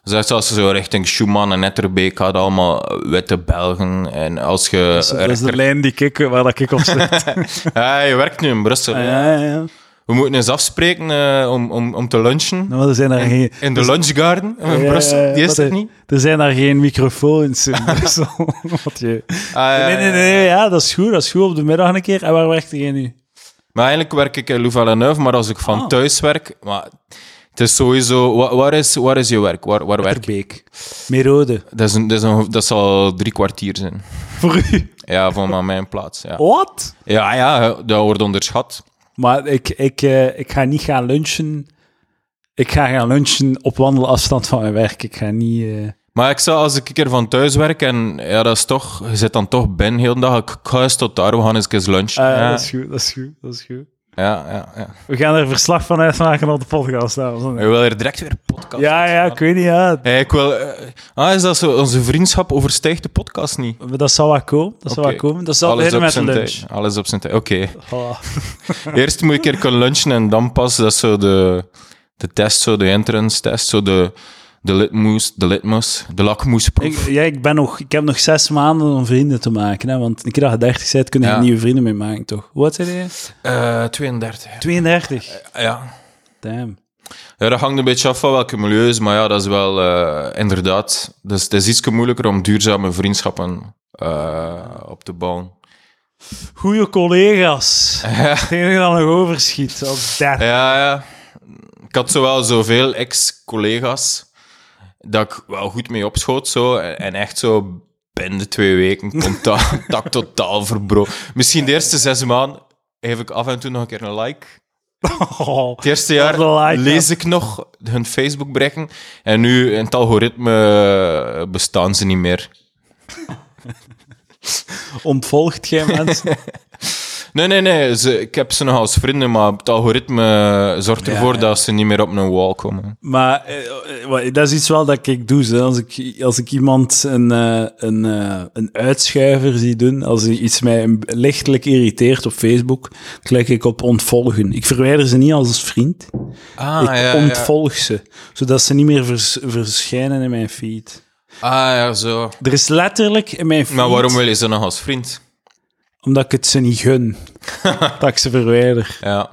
Dus echt zoals ze zo richting Schumann en Etterbeek gaat, allemaal witte Belgen. En als je... Dat is de lijn die ik, waar dat ik op zit. Ja, je werkt nu in Brussel. hè. ja, ja, ja. We moeten eens afspreken eh, om, om, om te lunchen. Maar er zijn er geen... In de lunchgarden in Ja, Brussel. Die is er niet. Er zijn daar geen microfoons in Brussel. Wat je... Ah, Nee, nee, nee, ja, dat is goed. Dat is goed op de middag een keer. En waar werkt jij nu? Maar eigenlijk werk ik in Louvain-la-Neuve, maar als ik van Ah. thuis werk... Maar het is sowieso... Waar, waar, is, waar is je werk? Waar, waar werk je? Beek. Merode. Dat, is een, dat, is een, dat zal drie kwartier zijn. Voor u. Ja, van mijn plaats. Ja, Wat? ja, ja dat wordt onderschat. Maar ik, ik, eh, ik ga niet gaan lunchen. Ik ga gaan lunchen op wandelafstand van mijn werk. Ik ga niet... eh, Maar ik zou, als ik een keer van thuis werk en ja, dat is toch, je zit dan toch binnen heel de dag. Ik ga eens tot daar, we gaan eens eens lunchen. ah, ja, Dat is goed, dat is goed, dat is goed. Ja, ja, ja. We gaan er verslag van uitmaken op de podcast. en Je wil er direct weer een podcast Ja, ja, ik weet niet, ja. Hey, ik wil, eh, ah, is dat zo? Onze vriendschap overstijgt de podcast niet. Dat zal wel komen. Dat zal wel komen. Dat zal beginnen op met zijn lunch. tijd. Alles op zijn tijd. Oké. Eerst moet ik een keer kunnen lunchen en dan pas, dat zo de, de test, zo de entrance test, zo de, de litmus, de litmus, de lakmoesproef. Ik, ja, ik, ben nog, ik heb nog zes maanden om vrienden te maken. Hè, want een keer dat je 30 bent, kun je Ja. er nieuwe vrienden mee maken, toch? Hoe oud zijn je? Eh 32. 32. Ja. Damn. Ja, dat hangt een beetje af van welke milieus, maar ja, dat is wel eh, inderdaad. Dus het is iets moeilijker om duurzame vriendschappen eh, op te bouwen. Goeie collega's. Het enige dat nog overschiet. Als dat. Ja, ja. Ik Ik had zowel zoveel ex-collega's dat ik wel goed mee opschoot. Zo, en echt zo binnen de twee weken contact totaal verbroken. Misschien de eerste zes maanden geef ik af en toe nog een keer een like. Oh, Het eerste jaar like, lees ik nog hun Facebook berichten. En nu, in het algoritme, bestaan ze niet meer. ontvolgt jij mensen? Nee, nee, nee. Ze, ik heb ze nog als vrienden, maar het algoritme zorgt ervoor ja. dat ze niet meer op een wall komen. Maar eh, eh, dat is iets wel dat ik doe. Hè. Als, ik, als ik iemand een, eh, een, een uitschuiver zie doen, als iets mij lichtelijk irriteert op Facebook, klik ik op ontvolgen. Ik verwijder ze niet als vriend. Ah, ik ontvolg ze, zodat ze niet meer vers- verschijnen in mijn feed. Ah, ja, zo. Er is letterlijk in mijn feed... Maar waarom wil je ze nog als vriend? Omdat ik het ze niet gun. dat ik ze verwijder. Ja.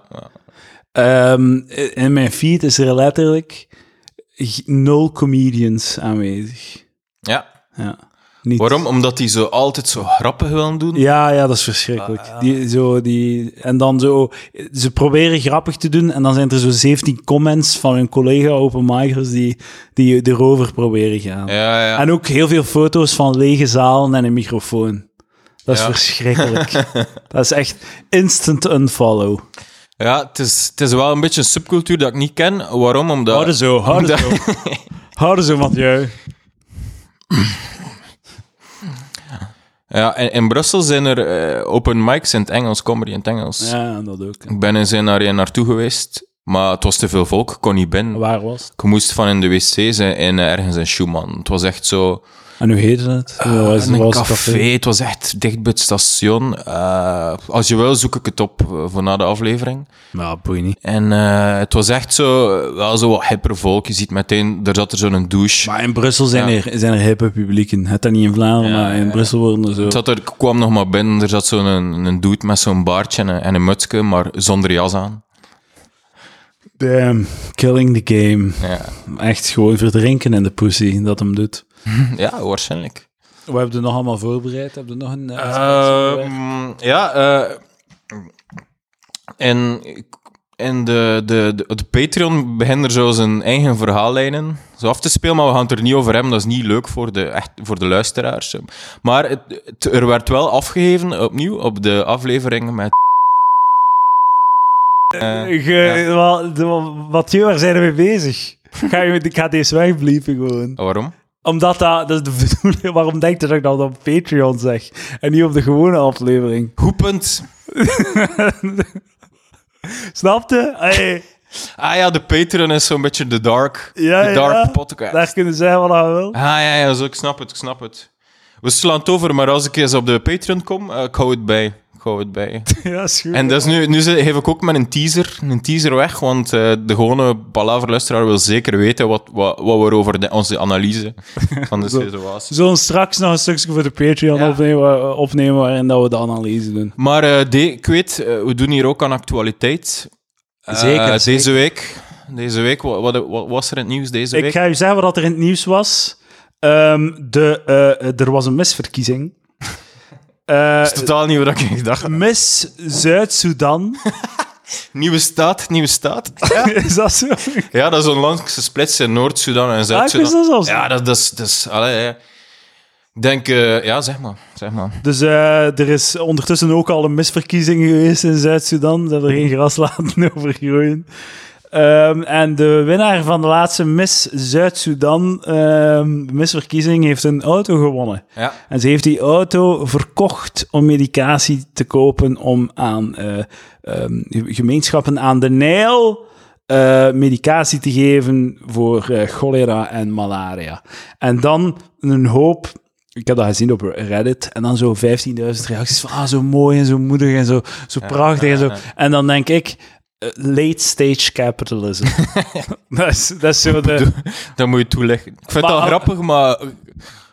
Ehm, in mijn feed is er letterlijk nul comedians aanwezig. ja. Ja. Niet. Waarom? Omdat die zo altijd zo grappig willen doen? Ja, ja, dat is verschrikkelijk. Die, zo, die, en dan zo, ze proberen grappig te doen en dan zijn er zo 17 comments van hun collega openmikers die, die erover proberen gaan. Ja, ja. En ook heel veel foto's van lege zalen en een microfoon. Dat is Ja. verschrikkelijk. dat is echt instant unfollow. Ja, het is, het is wel een beetje een subcultuur dat ik niet ken. Waarom? Omdat... Houden zo, houden zo. Houden zo, Mathieu. Ja, in, in Brussel zijn er eh, open mics in het Engels, comedy in het Engels. Ja, dat ook. Ik ben in zijn naar naartoe geweest, maar het was te veel volk, ik kon niet binnen. Waar was het? Ik moest van in de wc zijn in, eh, ergens in Schumann. Het was echt zo... En hoe heette het? Was- een was café. Het was echt dicht bij het station. Eh, als je wil, zoek ik het op eh, voor na de aflevering. Ja, boei niet. En het was echt zo, wel zo wat hipper volk. Je ziet meteen, er zat er zo'n douche. Maar in Brussel zijn, Ja. er, zijn er hippe publieken. Het dat niet in Vlaanderen, Ja, maar in ja. Brussel worden er zo... Het zat er, ik kwam nog maar binnen, er zat zo'n een, een dude met zo'n baardje en een, en een mutsje, maar zonder jas aan. Damn, killing the game. Ja, Echt gewoon verdrinken in de pussy, dat hem doet. ja waarschijnlijk. We hebben er nog allemaal voorbereid. Hebben we nog een... Ehm, ja, eh en, en de, de, de, de Patreon begint er zo zijn eigen verhaallijnen zo af te spelen, maar we gaan het er niet over hebben. Dat is niet leuk voor de, echt, voor de luisteraars. Maar het, het- er werd wel afgegeven, opnieuw, op de aflevering met... Eh, ge- wel, de- Mathieu, waar zijn we mee bezig? Ga je, ik ga deze wegbliepen gewoon. Waarom? Omdat dat, dat is de bedoeling. Waarom denk je dat ik dat op Patreon zeg? En niet op de gewone aflevering. Goed punt. Snapte? Hey, Ah ja, de Patreon is zo'n beetje de dark, Ja, de dark ja. podcast. daar kunnen zeggen wat je wil. Ah ja, ja zo, ik snap het, ik snap het. We slaan het over, maar als ik eens op de Patreon kom, eh, ik hou het bij. Ik hou het bij. Ja, is goed. En dat is nu, nu ze- geef ik ook met een teaser, een teaser weg, want eh, de gewone palaverluisteraar wil zeker weten wat, wat, wat we over de, onze analyse van de Zo. situatie. We zullen straks nog een stukje voor de Patreon Ja. opnemen, opnemen waarin dat we de analyse doen. Maar eh, de, ik weet, eh, we doen hier ook aan actualiteit. Eh, Zeker, Deze week, deze week wat, wat, wat was er in het nieuws deze Ik week? ga u zeggen wat er in het nieuws was. Ehm, de, eh, er was een misverkiezing. Eh, Dat is totaal niet wat ik gedacht had. Miss Zuid-Soedan. Nieuwe staat, nieuwe staat. is dat zo? Ja, dat is onlangs gesplitst in Noord-Sudan en Ah, zelfs Ja, dat, dat is... Dat is allee, ja. Ik denk... eh, ja, zeg maar. Zeg maar. Dus eh, er is ondertussen ook al een misverkiezing geweest in Zuid-Soedan. Ze hebben er geen gras laten overgroeien. Ehm, en de winnaar van de laatste Miss Zuid-Soedan ehm, misverkiezing heeft een auto gewonnen. Ja. En ze heeft die auto verkocht om medicatie te kopen om aan eh, ehm, gemeenschappen aan de Nijl eh, medicatie te geven voor eh, cholera en malaria. En dan een hoop... Ik heb dat gezien op Reddit. En dan zo 15.000 reacties van ah, zo mooi en zo moedig en zo, zo prachtig en zo. En dan denk ik... eh, Late stage capitalism. dat, is, dat is zo de... Dat moet je toeleggen. Ik vind Maar- het al grappig, maar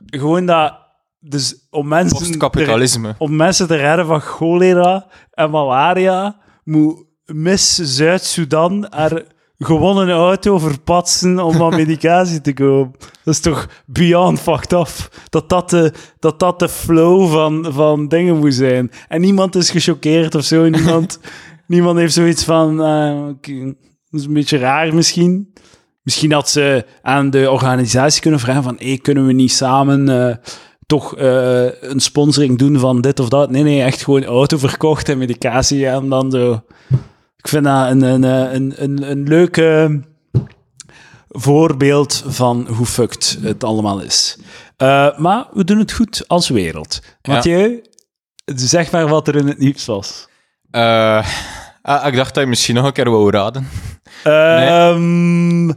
Gewoon dat... Dus om mensen... postkapitalisme. om mensen te redden van cholera en malaria, moet Miss Zuid-Soedan haar gewonnen auto verpatsen om aan medicatie te kopen. Dat is toch beyond fucked up. Dat dat de, dat dat de flow van, van dingen moet zijn. En niemand is gechoqueerd of zo. Niemand, niemand heeft zoiets van... eh, Dat is een beetje raar misschien. Misschien had ze aan de organisatie kunnen vragen van... Hey, kunnen we niet samen eh, toch eh, een sponsoring doen van dit of dat? Nee, nee, echt gewoon auto verkocht en medicatie en dan zo... Ik vind dat een, een, een, een, een leuke voorbeeld van hoe fucked het allemaal is. Maar we doen het goed als wereld. Ja. Mathieu, zeg maar wat er in het nieuws was. Eh, ah, ik dacht dat je misschien nog een keer wou raden. Ehm,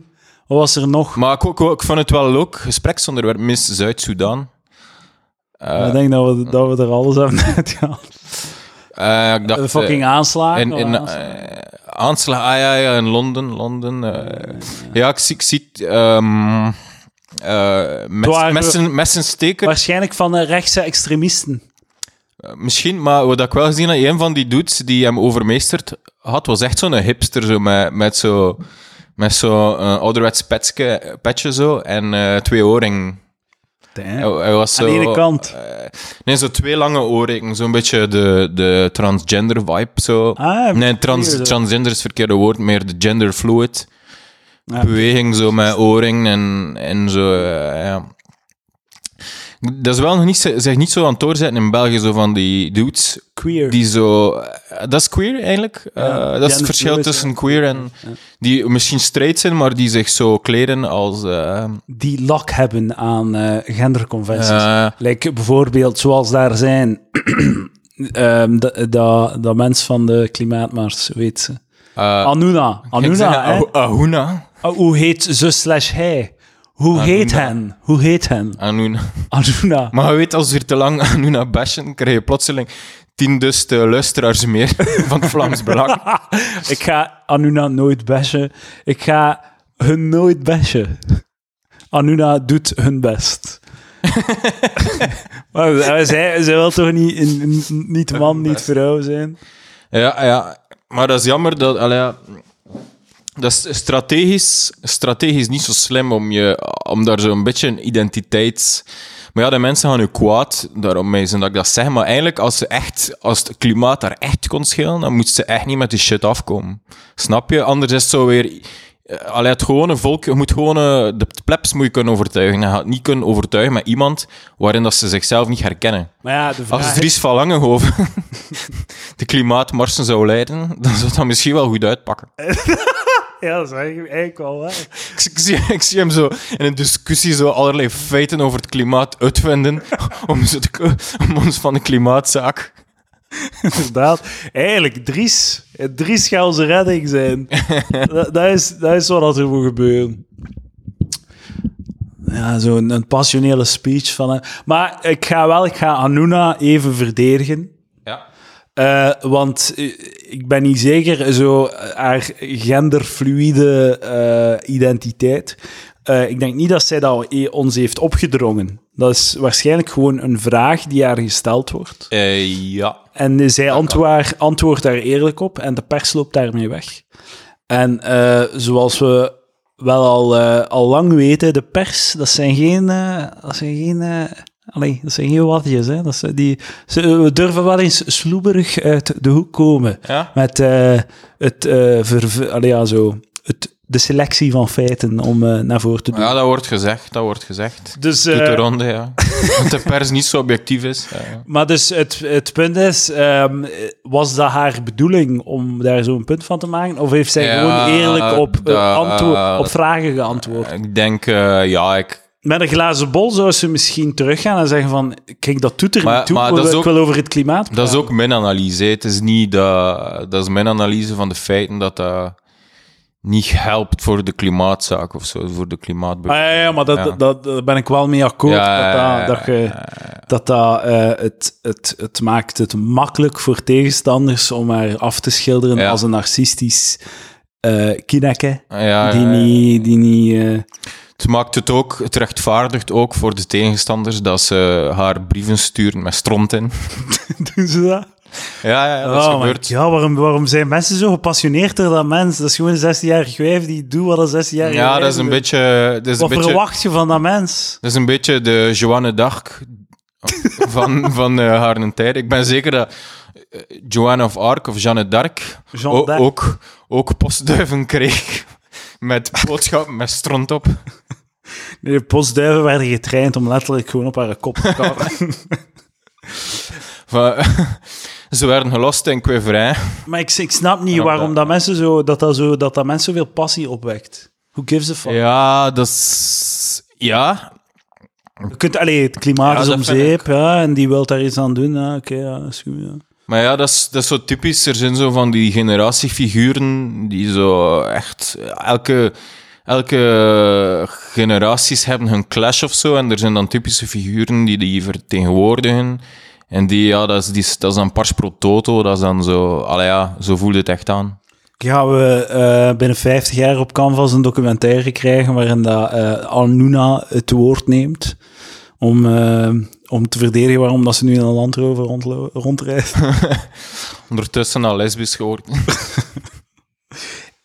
Wat was er nog? Maar ik, ik, ik vond het wel leuk. Gespreksonderwerp Miss Zuid-Soedan. Eh, ik denk dat we, dat we er alles hebben uitgehaald. eh, ik dacht, De fucking eh, aanslagen. in, in, aanslagen? eh, aanslag, ah ja, ja, in Londen. Londen eh. ja, ik zie, ik zie ehm, eh, mes, messen, messensteker. Waarschijnlijk van rechtse extremisten. Eh, Misschien, maar wat ik wel gezien heb, een van die dudes die hem overmeesterd had, was echt zo'n hipster, zo met, met zo met zo eh, ouderwets petje, petje zo, en eh, twee oorringen. Hij, hij was zo, Aan de ene kant. nee, zo twee lange oorringen, zo'n beetje de, de transgender vibe, zo. Ah, nee, trans, transgender is het verkeerde woord, meer de gender fluid beweging, zo met oorringen en, en zo, ja. Dat is wel nog niet, zo- zich niet zo aan het doorzetten in België, zo van die dudes Queer. die zo... eh, Dat is queer, eigenlijk. Eh, dat is het verschil tussen ja. queer en... Die misschien straight zijn, maar die zich zo kleden als... eh, die lak hebben aan eh, genderconventies. Like bijvoorbeeld zoals daar zijn ehm, dat, mens van de klimaatmars, weet ze. Anuna. Anuna, zeg, Ahuna. Oh, hoe heet ze slash hij? Hoe Anuna. heet hen? Hoe heet hen? Anuna. Anuna. Maar je weet, als we te lang Anuna bashen, krijg je plotseling tien dus de luisteraars meer van het Vlaams Belang. Ik ga Anuna nooit bashen. Ik ga hun nooit bashen. Anuna doet hun best. maar eh, zij, zij wil toch niet, in- in- niet man, niet vrouw zijn? Ja, ja. Maar dat is jammer dat... allee, ja, dat is strategisch, strategisch niet zo slim om, je, om daar zo'n beetje een identiteits... Maar ja, de mensen gaan nu kwaad, daarom is dat ik dat zeg. Maar eigenlijk, als, ze echt, als het klimaat daar echt kon schelen, dan moet ze echt niet met die shit afkomen. Snap je? Anders is het zo weer... eh, Allee, het gewone volk, je moet gewoon... eh, De plebs moet je kunnen overtuigen. Je gaat niet kunnen overtuigen met iemand waarin dat ze zichzelf niet herkennen. Maar ja, de Als Dries van Langenhoven de klimaatmarsen zou leiden, dan zou dat misschien wel goed uitpakken. Ja, dat is eigenlijk, eigenlijk wel waar. Ik, ik zie, ik zie hem zo in een discussie zo allerlei feiten over het klimaat uitvinden om, zo te- om ons van de klimaatzaak... Inderdaad. Eigenlijk, Dries. Dries gaat onze redding zijn. dat, dat, is, dat is wat er moet gebeuren. Ja, zo'n een passionele speech van hem. Maar ik ga wel, ik ga Anuna even verdedigen. Eh, want eh, ik ben niet zeker, zo eh, haar genderfluïde eh, identiteit. Ik denk niet dat zij dat e- ons heeft opgedrongen. Dat is waarschijnlijk gewoon een vraag die haar gesteld wordt. Ja. En zij antwoord, antwoordt daar eerlijk op en de pers loopt daarmee weg. En zoals we wel al, al lang weten, de pers, dat zijn geen... dat zijn geen allee, dat zijn geen watjes, hè. Dat zijn die, ze we durven wel eens sloeberig uit de hoek komen Ja? met eh, het, ver, allee, ja, zo, het, de selectie van feiten om eh, naar voren te doen. ja, dat wordt gezegd, dat wordt gezegd. dus, Doet de ronde, ja. Dat de pers niet zo objectief is. Ja, ja. Maar dus het, het punt is, ehm, was dat haar bedoeling om daar zo'n punt van te maken? Of heeft zij gewoon eerlijk op, op vragen geantwoord? Ik denk, ja, ik... Met een glazen bol zou ze misschien teruggaan en zeggen van, kijk, dat doet er Maar- niet toe, maar dat is ik ook- wil over het klimaat Dat is ook mijn analyse. Het is niet dat... Dat is mijn analyse van de feiten dat dat niet helpt voor de klimaatzaak of zo, voor de Ah, klimaatbeweging. ja, ja, maar dat, Ja. dat, ben ik wel mee akkoord. Ja, dat, dat, dat, je, dat, dat het, het, het maakt het makkelijk voor tegenstanders om haar af te schilderen als een narcistisch kineke. Ja, die niet... Die niet eh, Het maakt het ook, het rechtvaardigt ook voor de tegenstanders dat ze haar brieven sturen met stront in. doen ze dat? Ja, ja, ja, dat is Oh gebeurd. God, waarom, waarom zijn mensen zo gepassioneerd door dat mens? Dat is gewoon een 16-jarig wijf die doet wat een 16-jarige Ja, dat is een doet. beetje... Dat is een Wat beetje, verwacht je van dat mens? dat is een beetje de Joanne d'Arc van, van eh, haar tijd. Ik ben zeker dat eh, Joanne of Arc of Jeanne d'Arc. ook, ook postduiven kreeg. Met boodschappen met stront op. De postduiven werden getraind om letterlijk gewoon op haar kop te. Van, ze werden gelost in Quiverijn. maar ik, ik snap niet waarom dat- dat mensen zo, dat, dat, zo, dat dat mensen zoveel passie opwekt. Who gives a fuck? Ja, dat is... Ja, Je kunt, allee, het klimaat Ja, is om zeep, ja, en die wil daar iets aan doen. Ja, Oké, ja, dat is goed. Ja. Maar ja, dat is, dat is zo typisch. Er zijn zo van die generatiefiguren die zo echt elke, elke generaties hebben hun clash of zo. En er zijn dan typische figuren die die vertegenwoordigen. En die, ja, dat is, dat is dan pars pro toto. Dat is dan zo, allee ja, zo voelt het echt aan. Gaan we eh, binnen 50 jaar op Canvas een documentaire krijgen waarin dat, eh Anuna het woord neemt om, eh, om te verdedigen waarom dat ze nu in een Land Rover rondrijdt? Ondertussen al lesbisch geworden.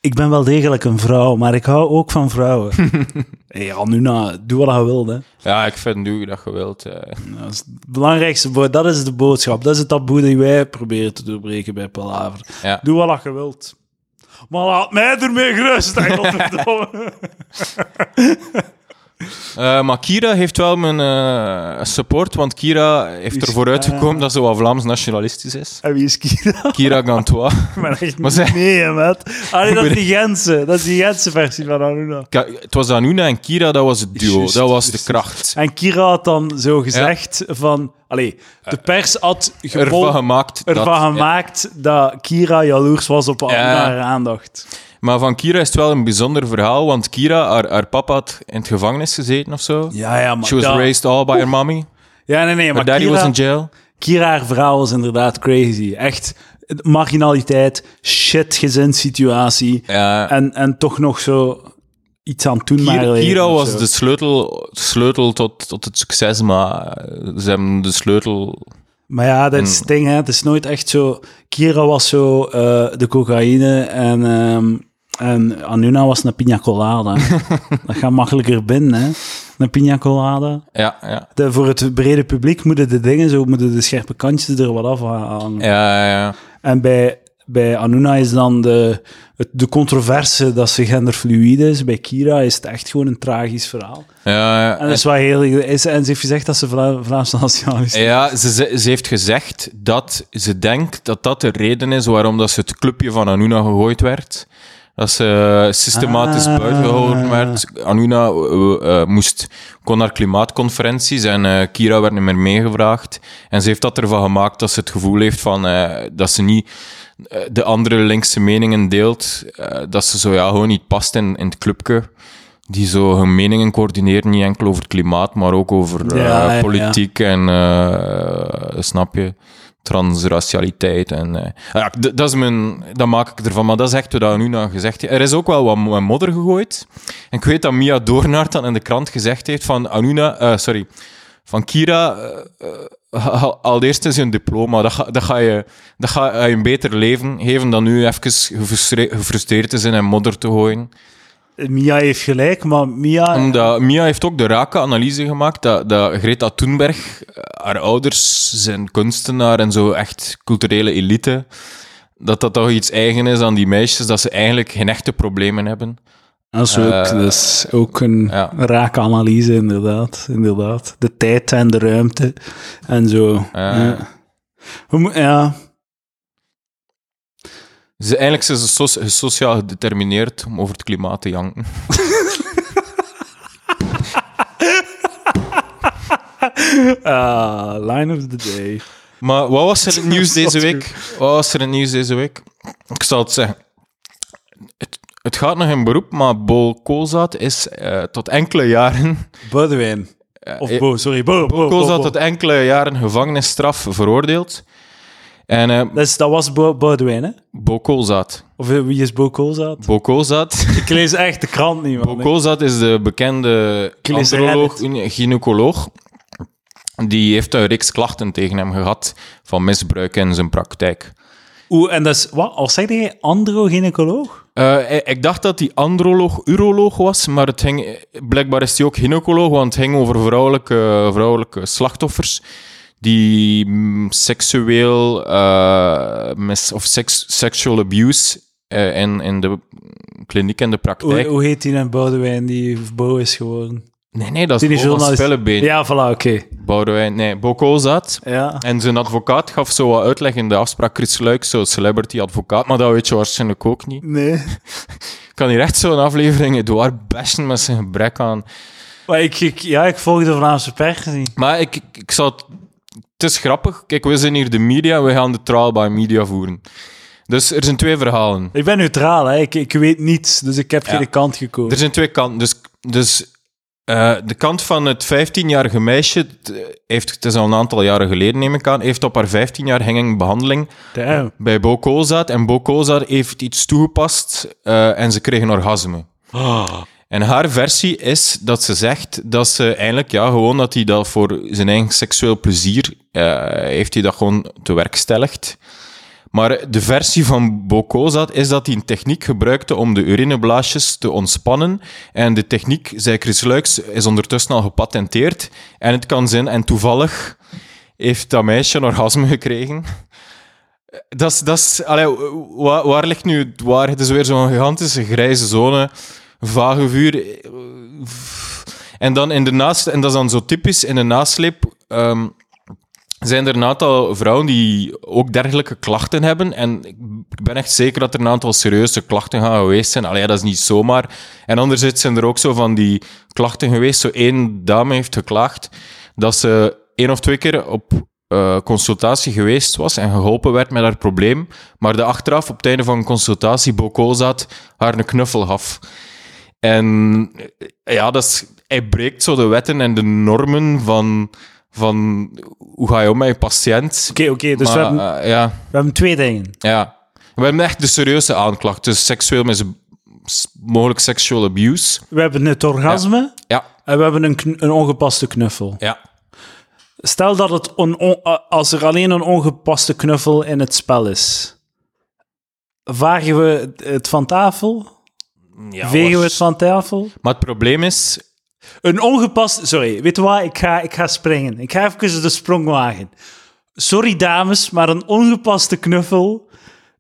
ik ben wel degelijk een vrouw, maar ik hou ook van vrouwen. hey, Anuna, doe wat je wilt, hè. Ja, ik vind nu dat je wilt. Dat is het belangrijkste, dat is de boodschap. Dat is het taboe dat wij proberen te doorbreken bij Palaver. Ja. Doe wat je wilt. Maar laat mij ermee gerust, Eh, maar Kira heeft wel mijn eh, support, want Kira heeft Is- ervoor uitgekomen ah. dat ze wat Vlaams nationalistisch is. En wie is Kira? Kira Gantois. Ben echt Maar zij- nee, maat. Allee, dat is die Gentse. Dat is die Gentse versie van Anuna. Ka- Het was Anuna en Kira, dat was het duo. Dat was de kracht. En Kira had dan zo gezegd van... Allee, de pers had Ervan gemaakt. ervan dat, ja. gemaakt dat Kira jaloers was op Ja. haar aandacht. Maar van Kira is het wel een bijzonder verhaal, want Kira, haar, haar papa had in het gevangenis gezeten of zo. Ja, ja, maar... She was raised all by her mommy. Ja, nee, nee, maar daddy Kira, was in jail. Kira, haar verhaal was inderdaad crazy. Echt marginaliteit, shit gezinssituatie. Ja. En, en toch nog zo iets aan toen maar Kira, Kira was de sleutel, sleutel tot, tot het succes, maar ze hebben de sleutel... Maar ja, dat is het ding, hè. Het is nooit echt zo... Kira was zo eh, de cocaïne en, ehm, en Anuna was een pina colada. dat gaat makkelijker binnen, hè. Een pina colada. Ja, ja. De, voor het brede publiek moeten de dingen zo, moeten de scherpe kantjes er wat af hangen. Ja, ja, ja. En bij, bij Anuna is dan de, het, de controverse dat ze genderfluïde is. Bij Kira is het echt gewoon een tragisch verhaal. ja, ja. En, dat is wat heel, is, en ze heeft gezegd dat ze Vla Vlaamse nationalist is. Ja, ze, ze, heeft gezegd dat ze denkt dat dat de reden is waarom dat ze het clubje van Anuna gegooid werd. Dat ze systematisch Ah. buiten gehouden werd. Anuna eh, eh, moest, kon naar klimaatconferenties en eh, Kira werd niet meer meegevraagd. En ze heeft dat ervan gemaakt dat ze het gevoel heeft van, dat ze niet de andere linkse meningen deelt. eh, dat ze zo ja, gewoon niet past in, in het clubje. Die zo hun meningen coördineren, niet enkel over het klimaat, maar ook over eh, ja. politiek en, eh, snap je, transracialiteit. En, eh, ja, dat, is mijn, dat maak ik ervan, maar dat is echt wat dat nu nou gezegd heeft. Er is ook wel wat mo- modder gegooid. En ik weet dat Mia Doornaert dan in de krant gezegd heeft van Anuna, eh, sorry, van Kira, eh, eh, haal haal eerst eens een diploma. Dat ga, dat, ga je, dat ga je een beter leven geven dan nu even gefrustre- gefrustreerd te zijn en modder te gooien. Mia heeft gelijk, maar Mia... Omdat Mia heeft ook de rake analyse gemaakt dat, dat Greta Thunberg, eh, haar ouders zijn kunstenaar en zo echt culturele elite, dat dat toch iets eigen is aan die meisjes, dat ze eigenlijk geen echte problemen hebben. Dat is ook, is ook een ja. rake analyse, inderdaad. inderdaad. De tijd en de ruimte en zo. Ja. Eigenlijk zijn ze so- sociaal gedetermineerd om over het klimaat te janken. Ah, line of the day. Maar wat was er het nieuws deze week? Wat was er het nieuws deze week? Ik zal het zeggen. Het, het gaat nog in beroep, maar Bol Koolzaad is eh, tot enkele jaren... Boudewijn. Of eh, Bo, sorry, Bo. Bo, Bo, Koolzaad Bo. tot enkele jaren gevangenisstraf veroordeeld. En eh Dat, is, dat was Bo, Boudewijn, hè? Bo Koolzaad. Of eh, wie is Bo Koolzaad? Bo Koolzaad. Ik lees echt de krant niet, Bo man. Koolzaad is de bekende androloog, gynaecoloog. Die heeft een reeks klachten tegen hem gehad van misbruik in zijn praktijk. Oeh, en dat is... Wat? Als zeg je androgynecoloog? Eh, ik- dacht dat hij androloog, uroloog was, maar het ging, blijkbaar is hij ook gynaecoloog, want het ging over vrouwelijke, vrouwelijke slachtoffers die seksueel mis, of seks, sexual abuse eh, in, in de kliniek en de praktijk. hoe heet die nou Boudewijn die Bo is geworden? Nee, nee, dat is journalist- Spillebeen. Ja, voilà, oké. Boudewijn, nee, Boko zat. Ja. En zijn advocaat gaf zo wat uitleg in de afspraak. Chris Luik, zo celebrity advocaat, maar dat weet je waarschijnlijk ook niet. Nee. Ik kan hier echt zo'n aflevering Edouard bashen met zijn gebrek aan. Maar ik, ik, ja, ik volg de Vlaamse pers niet. Maar ik, ik, ik zou. Het is grappig. Kijk, we zijn hier de media, we gaan de trial by media voeren. Dus er zijn twee verhalen. Ik ben neutraal, hè. Ik, ik weet niets, dus ik heb Ja. geen kant gekozen. Er zijn twee kanten. Dus, dus eh, de kant van het 15-jarige meisje, het, heeft, het is al een aantal jaren geleden, neem ik aan, heeft op haar 15 jaar hanging behandeling Damn. bij Bokozat. En Bokozat heeft iets toegepast eh, en ze kreeg een orgasme. En haar versie is dat ze zegt dat ze eigenlijk, ja, gewoon dat hij dat voor zijn eigen seksueel plezier, eh, heeft hij dat gewoon te werkstelligd. Maar de versie van Bokozat is dat hij een techniek gebruikte om de urineblaasjes te ontspannen. En de techniek, zei Chris Luiks, is ondertussen al gepatenteerd. En het kan zijn, en toevallig heeft dat meisje een orgasme gekregen. Dat is, dat is, allee, waar, waar ligt nu het waar? Het is weer zo'n gigantische grijze zone, vage vuur. En dan in de naast, en dat is dan zo typisch, in de nasleep ehm, zijn er een aantal vrouwen die ook dergelijke klachten hebben. En ik ben echt zeker dat er een aantal serieuze klachten gaan geweest zijn. Allee, dat is niet zomaar. En anderzijds zijn er ook zo van die klachten geweest. Zo één dame heeft geklaagd dat ze één of twee keer op eh, consultatie geweest was en geholpen werd met haar probleem. Maar de achteraf, op het einde van een consultatie, Boko zat, haar een knuffel gaf. En eh, ja, dat is, hij breekt zo de wetten en de normen van, van hoe ga je om met je patiënt. Oké, oké, dus we, hebben, eh, ja, we hebben twee dingen. ja. We hebben echt de serieuze aanklacht. Dus seksueel mis, mogelijk sexual abuse. We hebben het orgasme Ja, en we hebben een, een ongepaste knuffel. ja. Stel dat het on, on- als er alleen een ongepaste knuffel in het spel is, vagen we het van tafel? ja Vegen we het van tafel? Maar het probleem is... Een ongepast... Sorry, weet je wat? Ik ga, ik ga springen. Ik ga even de sprong wagen. Sorry, dames, maar een ongepaste knuffel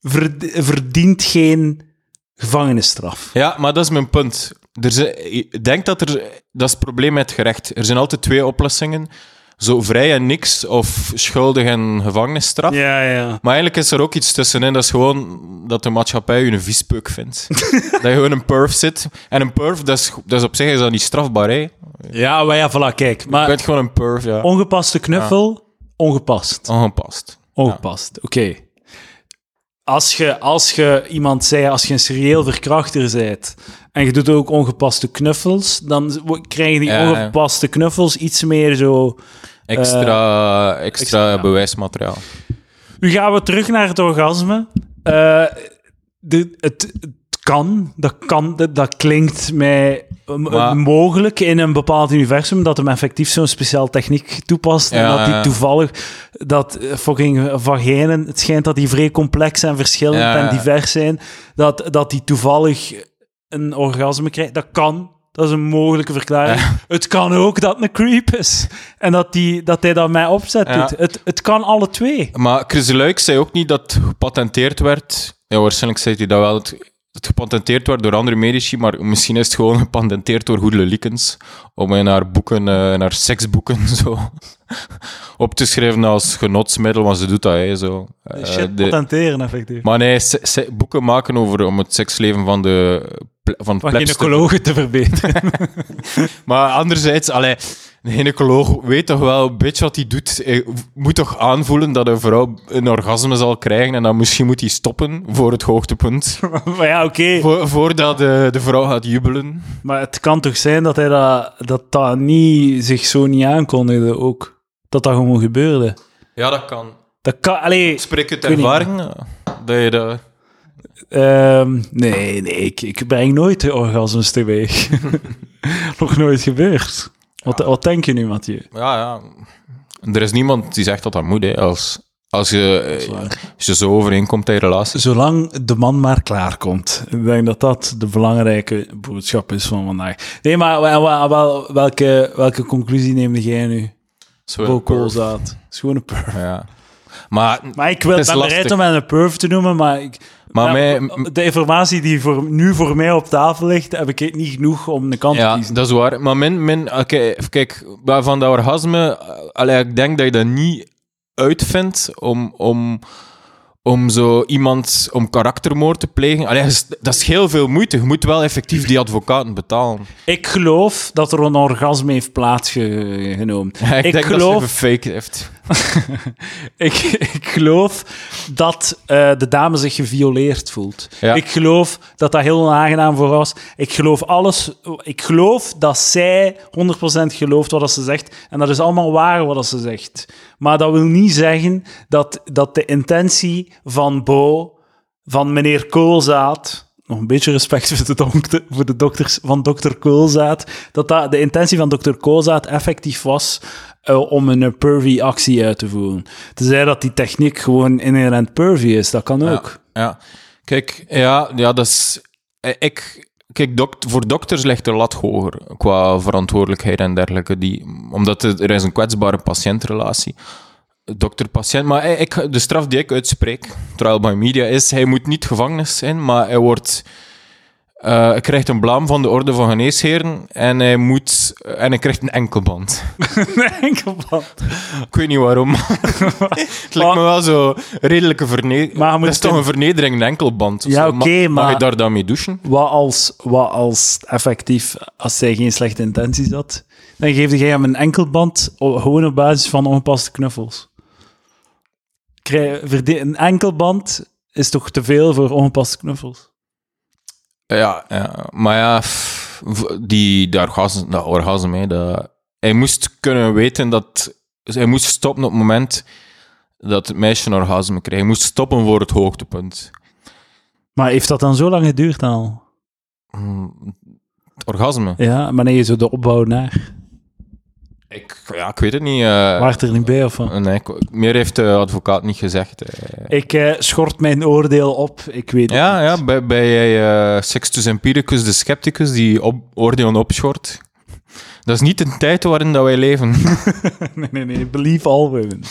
verd- verdient geen gevangenisstraf. Ja, maar dat is mijn punt. Er zijn, ik denk dat er... Dat is het probleem met het gerecht. Er zijn altijd twee oplossingen. Zo vrij en niks, of schuldig en gevangenisstraf. Ja, ja. Maar eigenlijk is er ook iets tussenin. Dat is gewoon dat de maatschappij je een viespeuk vindt. dat je gewoon een perf zit. En een perf, dat is, dat is op zich is dat niet strafbaar, hè. Je Ja, maar ja, voilà, kijk. Maar bent gewoon een perf, ja. ongepaste knuffel, ongepast. Ongepast. Ongepast, oké. Als je, als je iemand zei, als je een serieel verkrachter bent en je doet ook ongepaste knuffels, dan krijgen die Ja, ongepaste knuffels iets meer zo... Extra, extra, extra- bewijsmateriaal. Nu gaan we terug naar het orgasme. Eh, de, het kan, dat kan, dat, dat klinkt mij Maar- mogelijk in een bepaald universum, dat hem effectief zo'n speciaal techniek toepast en dat die toevallig, dat eh, fucking vagijnen, het schijnt dat die vrij complex en verschillend Ja, en divers zijn, dat, dat die toevallig een orgasme krijgt. Dat kan. Dat is een mogelijke verklaring. Het kan ook dat het een creep is. En dat, die, dat hij dat mij opzet Ja. doet. Het, het kan alle twee. Maar Chris Luik zei ook niet dat het gepatenteerd werd. Ja, waarschijnlijk zei hij dat wel. Het, het gepatenteerd werd door andere medici, maar misschien is het gewoon gepatenteerd door Goedele Likens. Om in haar boeken, eh, in haar seksboeken, zo op te schrijven als genotsmiddel, want ze doet dat, hè, zo. Eh, Shit de- patenteren, effectief. maar nee, se- se- boeken maken over om het seksleven van de ple- van Van gynaecologen te verbeteren. Maar anderzijds, allee, een gynaecoloog weet toch wel een beetje wat hij doet. Hij moet toch aanvoelen dat een vrouw een orgasme zal krijgen en dan misschien moet hij stoppen voor het hoogtepunt. maar ja, oké. Voor, voordat de, de vrouw gaat jubelen. Maar het kan toch zijn dat hij dat, dat, dat niet, zich zo niet aankondigde ook. Dat dat gewoon gebeurde. Ja, dat kan. Dat kan... Allee, Spreek het ervaring? eh, Dat je dat... ehm, nee, nee, ik, ik breng nooit de orgasmes teweeg. Nog nooit gebeurd. Wat, wat denk je nu, Mathieu? Ja, ja. Er is niemand die zegt dat dat moet, hè. Als, als, je, eh, als je zo overeenkomt in relatie. Zolang de man maar klaarkomt. Ik denk dat dat de belangrijke boodschap is van vandaag. Nee, maar wel, wel- wel- welke, welke conclusie neemde jij nu? Zo Bo een perf. Ja. Maar, Maar ik wil, ben bereid lastig. om het een perf te noemen, maar... Ik, maar Ja, mij, de informatie die voor, nu voor mij op tafel ligt, heb ik niet genoeg om een kant te Ja, kiezen. dat is waar. Maar min, min oké, kijk, maar van dat orgasme, eh, allee, ik denk dat je dat niet uitvindt om, om, om zo iemand, om karaktermoord te plegen. Allee, dat is heel veel moeite. Je moet wel effectief die advocaten betalen. Ik geloof dat er een orgasme heeft plaatsgenomen. Ja, ik, Ik denk geloof- dat ze gefaked heeft. ik, ik geloof dat eh, de dame zich gevioleerd voelt. Ja. Ik geloof dat dat heel onaangenaam voor was. Ik geloof alles. Ik geloof dat zij 100% gelooft wat ze zegt. En dat is allemaal waar wat ze zegt. Maar dat wil niet zeggen dat, dat de intentie van Bo, van meneer Koolzaad. Nog een beetje respect voor de, dokter, voor de dokters van dokter Koolzaad. Dat, dat de intentie van dokter Koolzaad effectief was eh, om een eh, pervy actie uit te voeren. Tenzij dat die techniek gewoon inherent pervy is, dat kan ook. Ja, ja. Kijk, ja, ja, dat is... eh, Ik, kijk, dokt, voor dokters ligt de lat hoger qua verantwoordelijkheid en dergelijke. Die, omdat er, er is een kwetsbare patiëntrelatie. Dokter-patiënt. Maar ik, de straf die ik uitspreek, trial by media, is hij moet niet gevangenis in, maar hij wordt... hij krijgt een blaam van de Orde van Geneesheren en hij, moet, en hij krijgt een enkelband. Enkel van. Ik weet niet waarom. het lijkt me wel zo redelijke vernedering. Maar dat is toch een vernedering, een enkelband. Ja, oké, Ma- Mag maar- je daar dan mee douchen? Wat als, wat als effectief, als zij geen slechte intenties had, dan geefde jij hem een enkelband gewoon op basis van ongepaste knuffels. Krij- verde- Een enkelband is toch te veel voor ongepaste knuffels? Ja, ja. maar ja, die, orgasme, dat orgasme dat, hij moest kunnen weten dat... Hij moest stoppen op het moment dat het meisje een orgasme kreeg. Hij moest stoppen voor het hoogtepunt. Maar heeft dat dan zo lang geduurd al? Het orgasme? Ja, maar nee, zo de opbouw naar. Ik, ja, ik weet het niet. eh, Waart er niet bij of wat? nee, meer heeft de advocaat niet gezegd. eh. Ik eh, schort mijn oordeel op, ik weet het Ja, niet. ja bij, bij eh, Sextus Empiricus, de scepticus, die op, oordelen opschort. Dat is niet een tijd waarin dat wij leven. Nee, nee, nee, believe all women.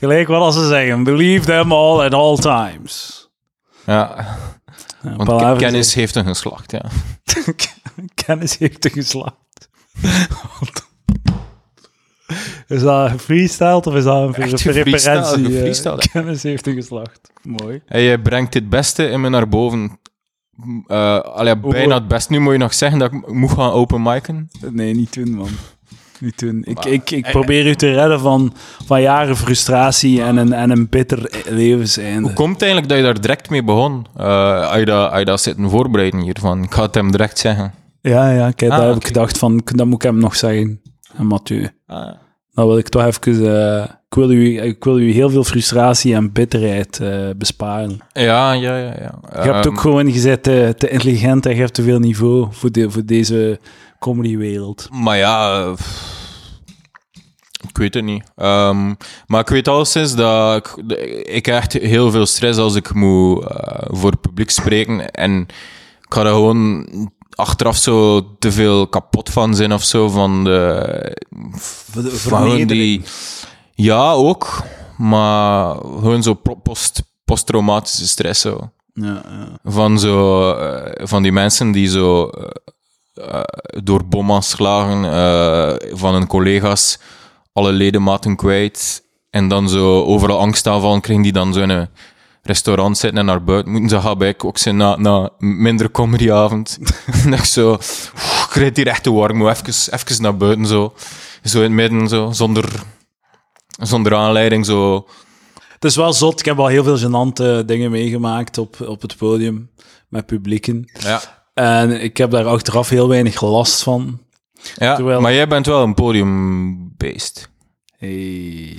Gelijk wat als ze zeggen, believe them all at all times. ja, want kennis heeft een geslacht, ja. Kennis heeft een geslacht. Is dat gefreestyled of is dat een Echt gefreestyled, referentie? eh, gefreestyled. Kennis heeft een geslacht. Mooi. En je brengt dit beste in me naar boven. Eh allee, bijna het beste. Nu moet je nog zeggen dat ik moet gaan open micen. Nee, niet doen, man. Niet doen. Ik, Maar- ik, ik probeer u te redden van, van jaren frustratie en een, en een bitter levenseinde. Hoe komt het eigenlijk dat je daar direct mee begon? Eh als je dat, als je dat zitten voorbereiden hiervan. Ik ga het hem direct zeggen. Ja, ja, kijk, Ah, daar heb oké. ik gedacht van, dat moet ik hem nog zeggen. En Mathieu. Ah, Dan wil ik toch even... eh, ik, wil u, ik wil u heel veel frustratie en bitterheid eh, besparen. ja, ja, ja. ja. Je hebt Ehm, ook gewoon gezegd te, te intelligent en je hebt te veel niveau voor, de, voor deze comedywereld. Maar ja, eh, ik weet het niet. Ehm, maar ik weet alleszins dat ik, ik echt heel veel stress als ik moet eh, voor het publiek spreken. En ik ga er gewoon achteraf zo te veel kapot van zijn of zo. Van de, van die, ja, ook. Maar gewoon zo post, posttraumatische stress zo Ja, ja. van zo eh, van die mensen die zo eh, eh, door bomaanslagen eh van hun collega's alle ledematen kwijt en dan zo overal angstaanvallen krijgen die dan zo in een restaurant zitten en naar buiten moeten ze gaan bij ik ook zijn na, na minder comedyavond en ik zo oeh, ik krijg hier echt te warm moet even, even naar buiten zo zo in het midden zo zonder zonder aanleiding zo Het is wel zot. Ik heb al heel veel gênante dingen meegemaakt op, op het podium met publieken. ja En ik heb daar achteraf heel weinig last van. Ja, Terwijl- maar jij bent wel een podiumbeest. Hey.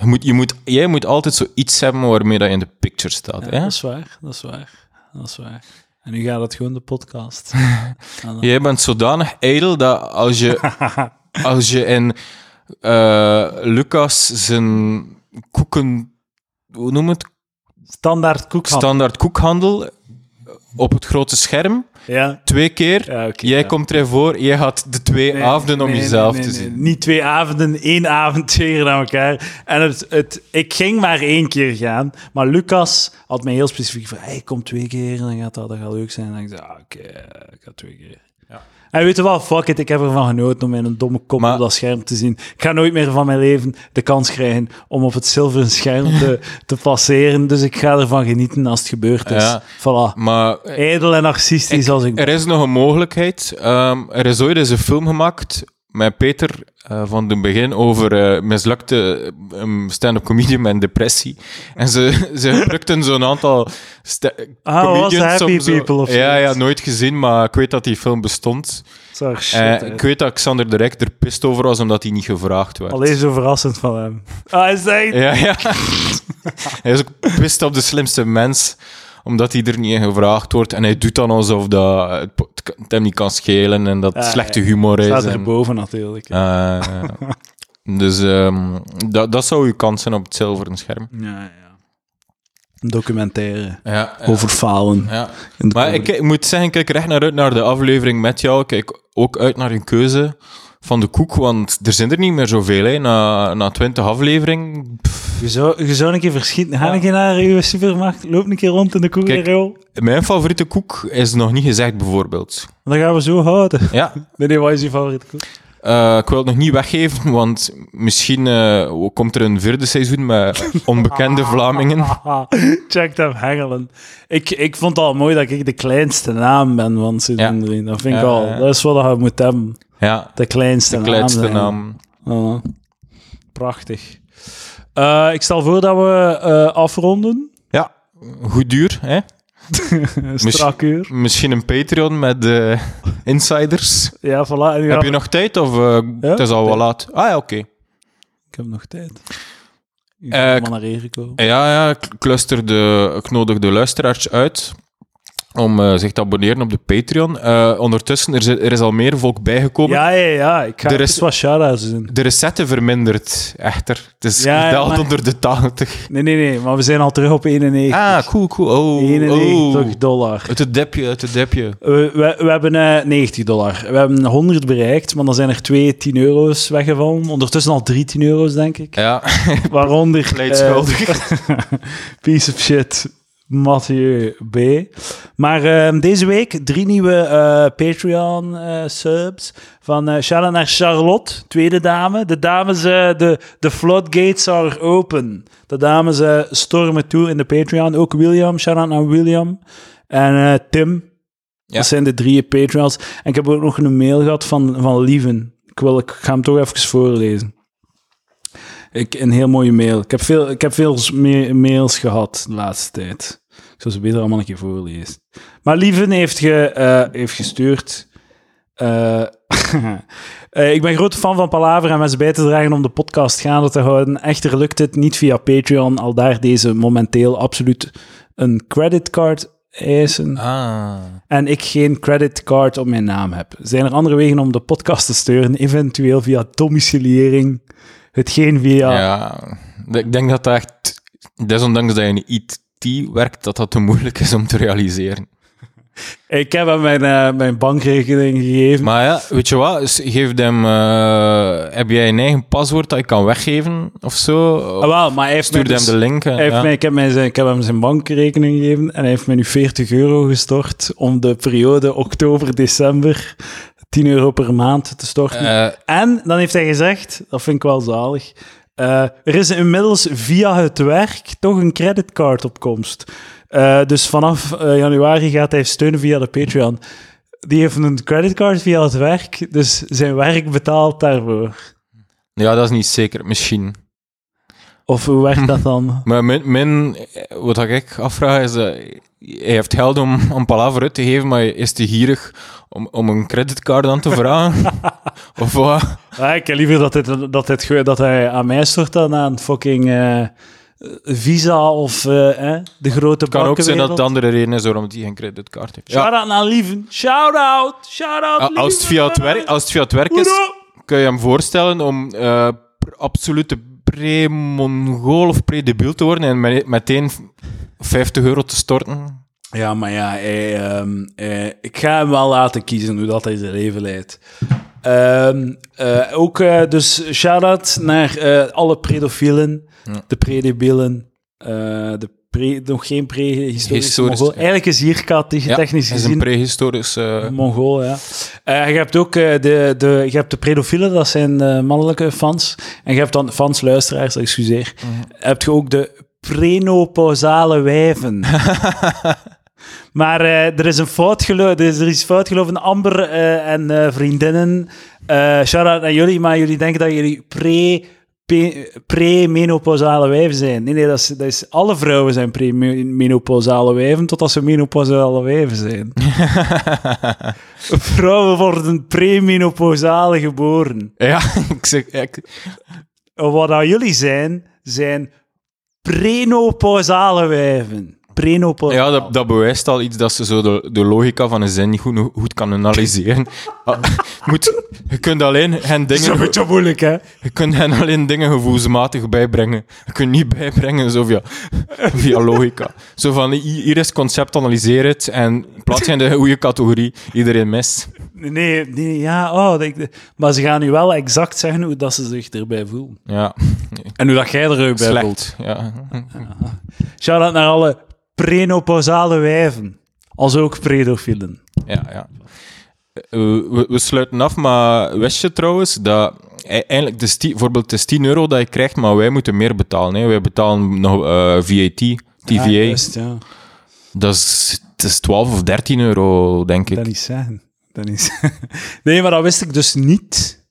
Je moet, je moet, jij moet altijd zoiets hebben waarmee dat je in de picture staat. Ja, hè? dat is waar, dat is waar, dat is waar. En nu gaat het gewoon de podcast. Dan- Jij bent zodanig ijdel dat als je, als je in eh, Lucas zijn koeken, hoe noem het, Standaard koekhandel. standaard koekhandel op het grote scherm. Ja. Twee keer. Ja, jij ja. komt erin voor. Jij had de twee Nee, avonden om nee, jezelf nee, te zien. Niet twee avonden, één avond, twee keer aan elkaar. En het, het, ik ging maar één keer gaan. Maar Lucas had mij heel specifiek van, hey, kom twee keer, dan gaat dat, dat gaat leuk zijn. En ik zei, ah, oké, ik ga twee keer. En weet je wat, fuck it, ik heb ervan genoten om in een domme kop Maar- op dat scherm te zien. Ik ga nooit meer van mijn leven de kans krijgen om op het zilveren scherm te, te passeren. Dus ik ga ervan genieten als het gebeurd is. Ja. Voilà. Maar eh, Ijdel en narcistisch als ik er is nog een mogelijkheid. Ehm, er is ooit eens een film gemaakt met Peter eh, van het begin over eh, mislukte um, stand-up comedian een depressie. En ze, ze gebruikten zo'n aantal Ah, comedians Happy zo- People of Ja, ja, nooit gezien, maar ik weet dat die film bestond. Zag shit Eh, ik weet dat Xander de Rijk er pist over was, omdat hij niet gevraagd werd. Alleen zo verrassend van hem. Ah, hij zegt... Ja, ja. hij is ook pist op de slimste mens, omdat hij er niet in gevraagd wordt. En hij doet dan alsof dat het, het hem niet kan schelen en dat het Ja, slechte ja. humor is. Staat en- erboven natuurlijk. Eh, dus ehm, dat, dat zou uw kans zijn op het zilveren scherm. Ja, ja. Een documentaire Ja, over falen. Maar ik, ik moet zeggen, ik kijk er echt naar uit naar de aflevering met jou. Ik Kijk ook uit naar een keuze van de koek, want er zijn er niet meer zoveel. Hè. Na, na 20 afleveringen. Je zou, je zou een keer verschieten. Ga Ja. een keer naar uw supermarkt, loop een keer rond in de koekenrol. Mijn favoriete koek is nog niet gezegd, bijvoorbeeld. Dan gaan we zo houden. Ja, Nee, nee, wat is je favoriete koek? eh, ik wil het nog niet weggeven, want misschien eh, komt er een vierde seizoen met onbekende Vlamingen. Check them hengelen. Ik, ik vond het al mooi dat ik de kleinste naam ben van seizoen Ja. 3. Dat vind ik al. Dat is wat je moet hebben. Ja, De kleinste de naam. kleinste zijn. naam. Ja. prachtig. Eh, ik stel voor dat we eh, afronden. Ja, goed duur, hè? Strak uur. Misschien een Patreon met eh, insiders. Ja, voilà. Heb je we- nog tijd of Ja, het is al wel laat? Ah ja, oké. Ik heb nog tijd. Ik Eh, ben naar gekomen. Ja, ja, ik luister de, ik nodig de luisteraars uit om eh, zich te abonneren op de Patreon. Eh, ondertussen, er is, er is al meer volk bijgekomen. Ja, ja, ja. Ik ga is- wat shout-outs doen. De recette vermindert echter. Het is Ja, maar- onder de 80. Nee, nee, nee. Maar we zijn al terug op 91. Ah, cool, cool. Oh, 91 oh. dollar. Uit het depje, uit het depje. We, we, we hebben eh, 90 dollar. We hebben 100 bereikt, maar dan zijn er twee 10 euro's weggevallen. Ondertussen al drie 10 euro's, denk ik. Ja, Waaronder... Pleitschuldig. piece of shit. Mathieu B. Maar eh, deze week drie nieuwe eh, Patreon-subs. van uh, shout-out naar Charlotte, tweede dame. De dames, eh, de, de floodgates are open. De dames eh, stormen toe in de Patreon. Ook William, shout-out naar William. En eh, Tim. Ja. Dat zijn de drie Patreons. En ik heb ook nog een mail gehad van, van Lieven. Ik, wil, ik ga hem toch even voorlezen. Ik, een heel mooie mail. Ik heb veel, ik heb veel ma- mails gehad de laatste tijd. Ik zal ze beter allemaal een keer voorlezen. Maar Lieven heeft, ge, eh, heeft gestuurd. eh, eh, ik ben grote fan van Palaver en mensen bij te dragen om de podcast gaande te houden. Echter lukt het niet via Patreon, al daar deze momenteel absoluut een creditcard eisen. Ah. En ik geen creditcard op mijn naam heb. Zijn er andere wegen om de podcast te steunen, eventueel via domiciliëring? Hetgeen via... Ja, ik denk dat dat echt, desondanks dat je in IT werkt, dat dat te moeilijk is om te realiseren. Ik heb hem mijn, eh, mijn bankrekening gegeven. Maar ja, weet je wat, dus geef hem, eh, heb jij een eigen paswoord dat je kan weggeven of zo? Ah, wel, maar hij heeft Stuur hem dus- de link. en- hij heeft ja. mij, ik, heb mij zijn, ik heb hem zijn bankrekening gegeven en hij heeft mij nu 40 euro gestort om de periode oktober-december 10 euro per maand te storten. Eh, En dan heeft hij gezegd, dat vind ik wel zalig, eh, er is inmiddels via het werk toch een creditcard op komst. Eh, dus vanaf eh, januari gaat hij steunen via de Patreon. Die heeft een creditcard via het werk, dus zijn werk betaalt daarvoor. ja, dat is niet zeker, misschien. Of hoe werkt dat dan? Maar mijn, mijn, wat ik afvraag is, dat hij heeft geld om, om palaver uit te geven, maar is te gierig om, om een creditcard aan te vragen? of wat? Ja, ik heb liever dat, dit, dat, dit, ge- dat hij aan mij stort dan aan fucking eh, Visa of eh, eh, de grote Het kan ook zijn dat het andere reden is waarom hij geen creditcard heeft. Ja. Shout-out naar Lieven. Shout-out! Shout-out, Ja, als, het via het werk, als het via het werk is, kun je hem voorstellen om eh, pr- absolute pre-Mongool of pre-debiel te worden en me- meteen 50 euro te storten. Ja, maar ja, hij, ehm, eh, ik ga hem wel laten kiezen hoe dat hij zijn leven leidt. Ehm, eh, ook eh, dus shout-out naar eh, alle predofielen, Ja. de predebielen, eh, de pre, nog geen prehistorische Historisch, Mongool. ja. Eigenlijk is Hierkat die Ja, technisch hij is een gezien prehistorisch... eh, Mongool, ja. Je hebt ook eh, de, de, je hebt de predofielen, dat zijn mannelijke fans. En je hebt dan fans, luisteraars, excuseer. Heb je ook de prenopausale wijven. maar eh, er is een fout gelopen, er is, er is fout gelopen. Amber eh, en eh, vriendinnen, shout-out naar jullie, maar jullie denken dat jullie pre... Pre-menopausale wijven zijn. Nee, nee, dat is, dat is, alle vrouwen zijn pre-menopausale wijven totdat ze menopausale wijven zijn. Vrouwen worden premenopausale geboren. ja, ik zeg... Ik, Wat dat jullie zijn, zijn prenopausale wijven. Prenopausale. ja, dat, dat bewijst al iets dat ze zo de, de logica van een zin niet goed, goed kan analyseren. Moet, je kunt alleen hen Dat is dingen... een beetje moeilijk, hè? Je kunt hen alleen dingen gevoelsmatig bijbrengen. Je kunt niet bijbrengen zo via, via logica. Zo van, hi- hier is het concept, analyseer het en plaats je in de goede categorie. Iedereen mis. Nee, nee, ja, oh, dat- maar ze gaan nu wel exact zeggen hoe dat ze zich erbij voelen. Ja, En hoe dat jij erbij voelt. slecht. Ja. Shout-out naar alle prenopausale wijven. Als ook predofielen. Ja, ja. Eh, we, we sluiten af, maar wist je trouwens dat eigenlijk, de bijvoorbeeld, is 10 euro dat je krijgt, maar wij moeten meer betalen. Hè. Wij betalen nog eh, VAT, TVA. Ja, juist, ja. dat is, het is 12 of 13 euro, denk ik. Dat niet zeggen. Dat niet nee, maar dat wist ik dus niet.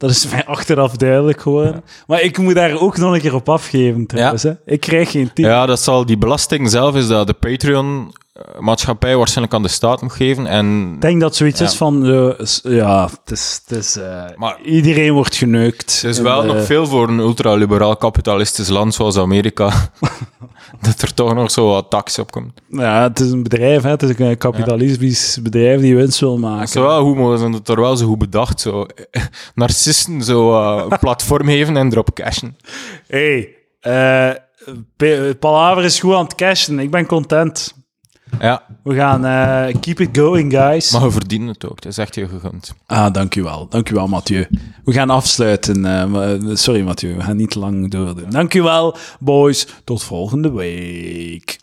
Dat is mij achteraf duidelijk geworden. Maar ik moet daar ook nog een keer op afgeven, trouwens. Hè. Ik krijg geen tip. Ja, dat zal die belasting zelf is dat de Patreon-maatschappij waarschijnlijk aan de staat moet geven. En Ik denk dat zoiets Ja. is van... eh, s- ja, het is... Het is eh, Maar- iedereen wordt geneukt. er is wel eh, nog veel voor een ultraliberaal kapitalistisch land zoals Amerika. dat er toch nog zo wat tax op komt. Ja, het is een bedrijf, hè. Het is een kapitalistisch bedrijf die winst wil Dat maken. is wel goed, maar zijn het er wel zo goed bedacht. Zo. Narcisten zo eh, een platform geven en erop cashen. hey, eh, Palaver is goed aan het cashen. Ik ben content. Ja, We gaan eh, keep it going, guys. maar je verdient het ook. Dat is echt je gegund. Ah, dankjewel. Dankjewel, Mathieu. We gaan afsluiten. eh, maar- sorry, Mathieu. We gaan niet lang doordoen. Dankjewel, boys. Tot volgende week.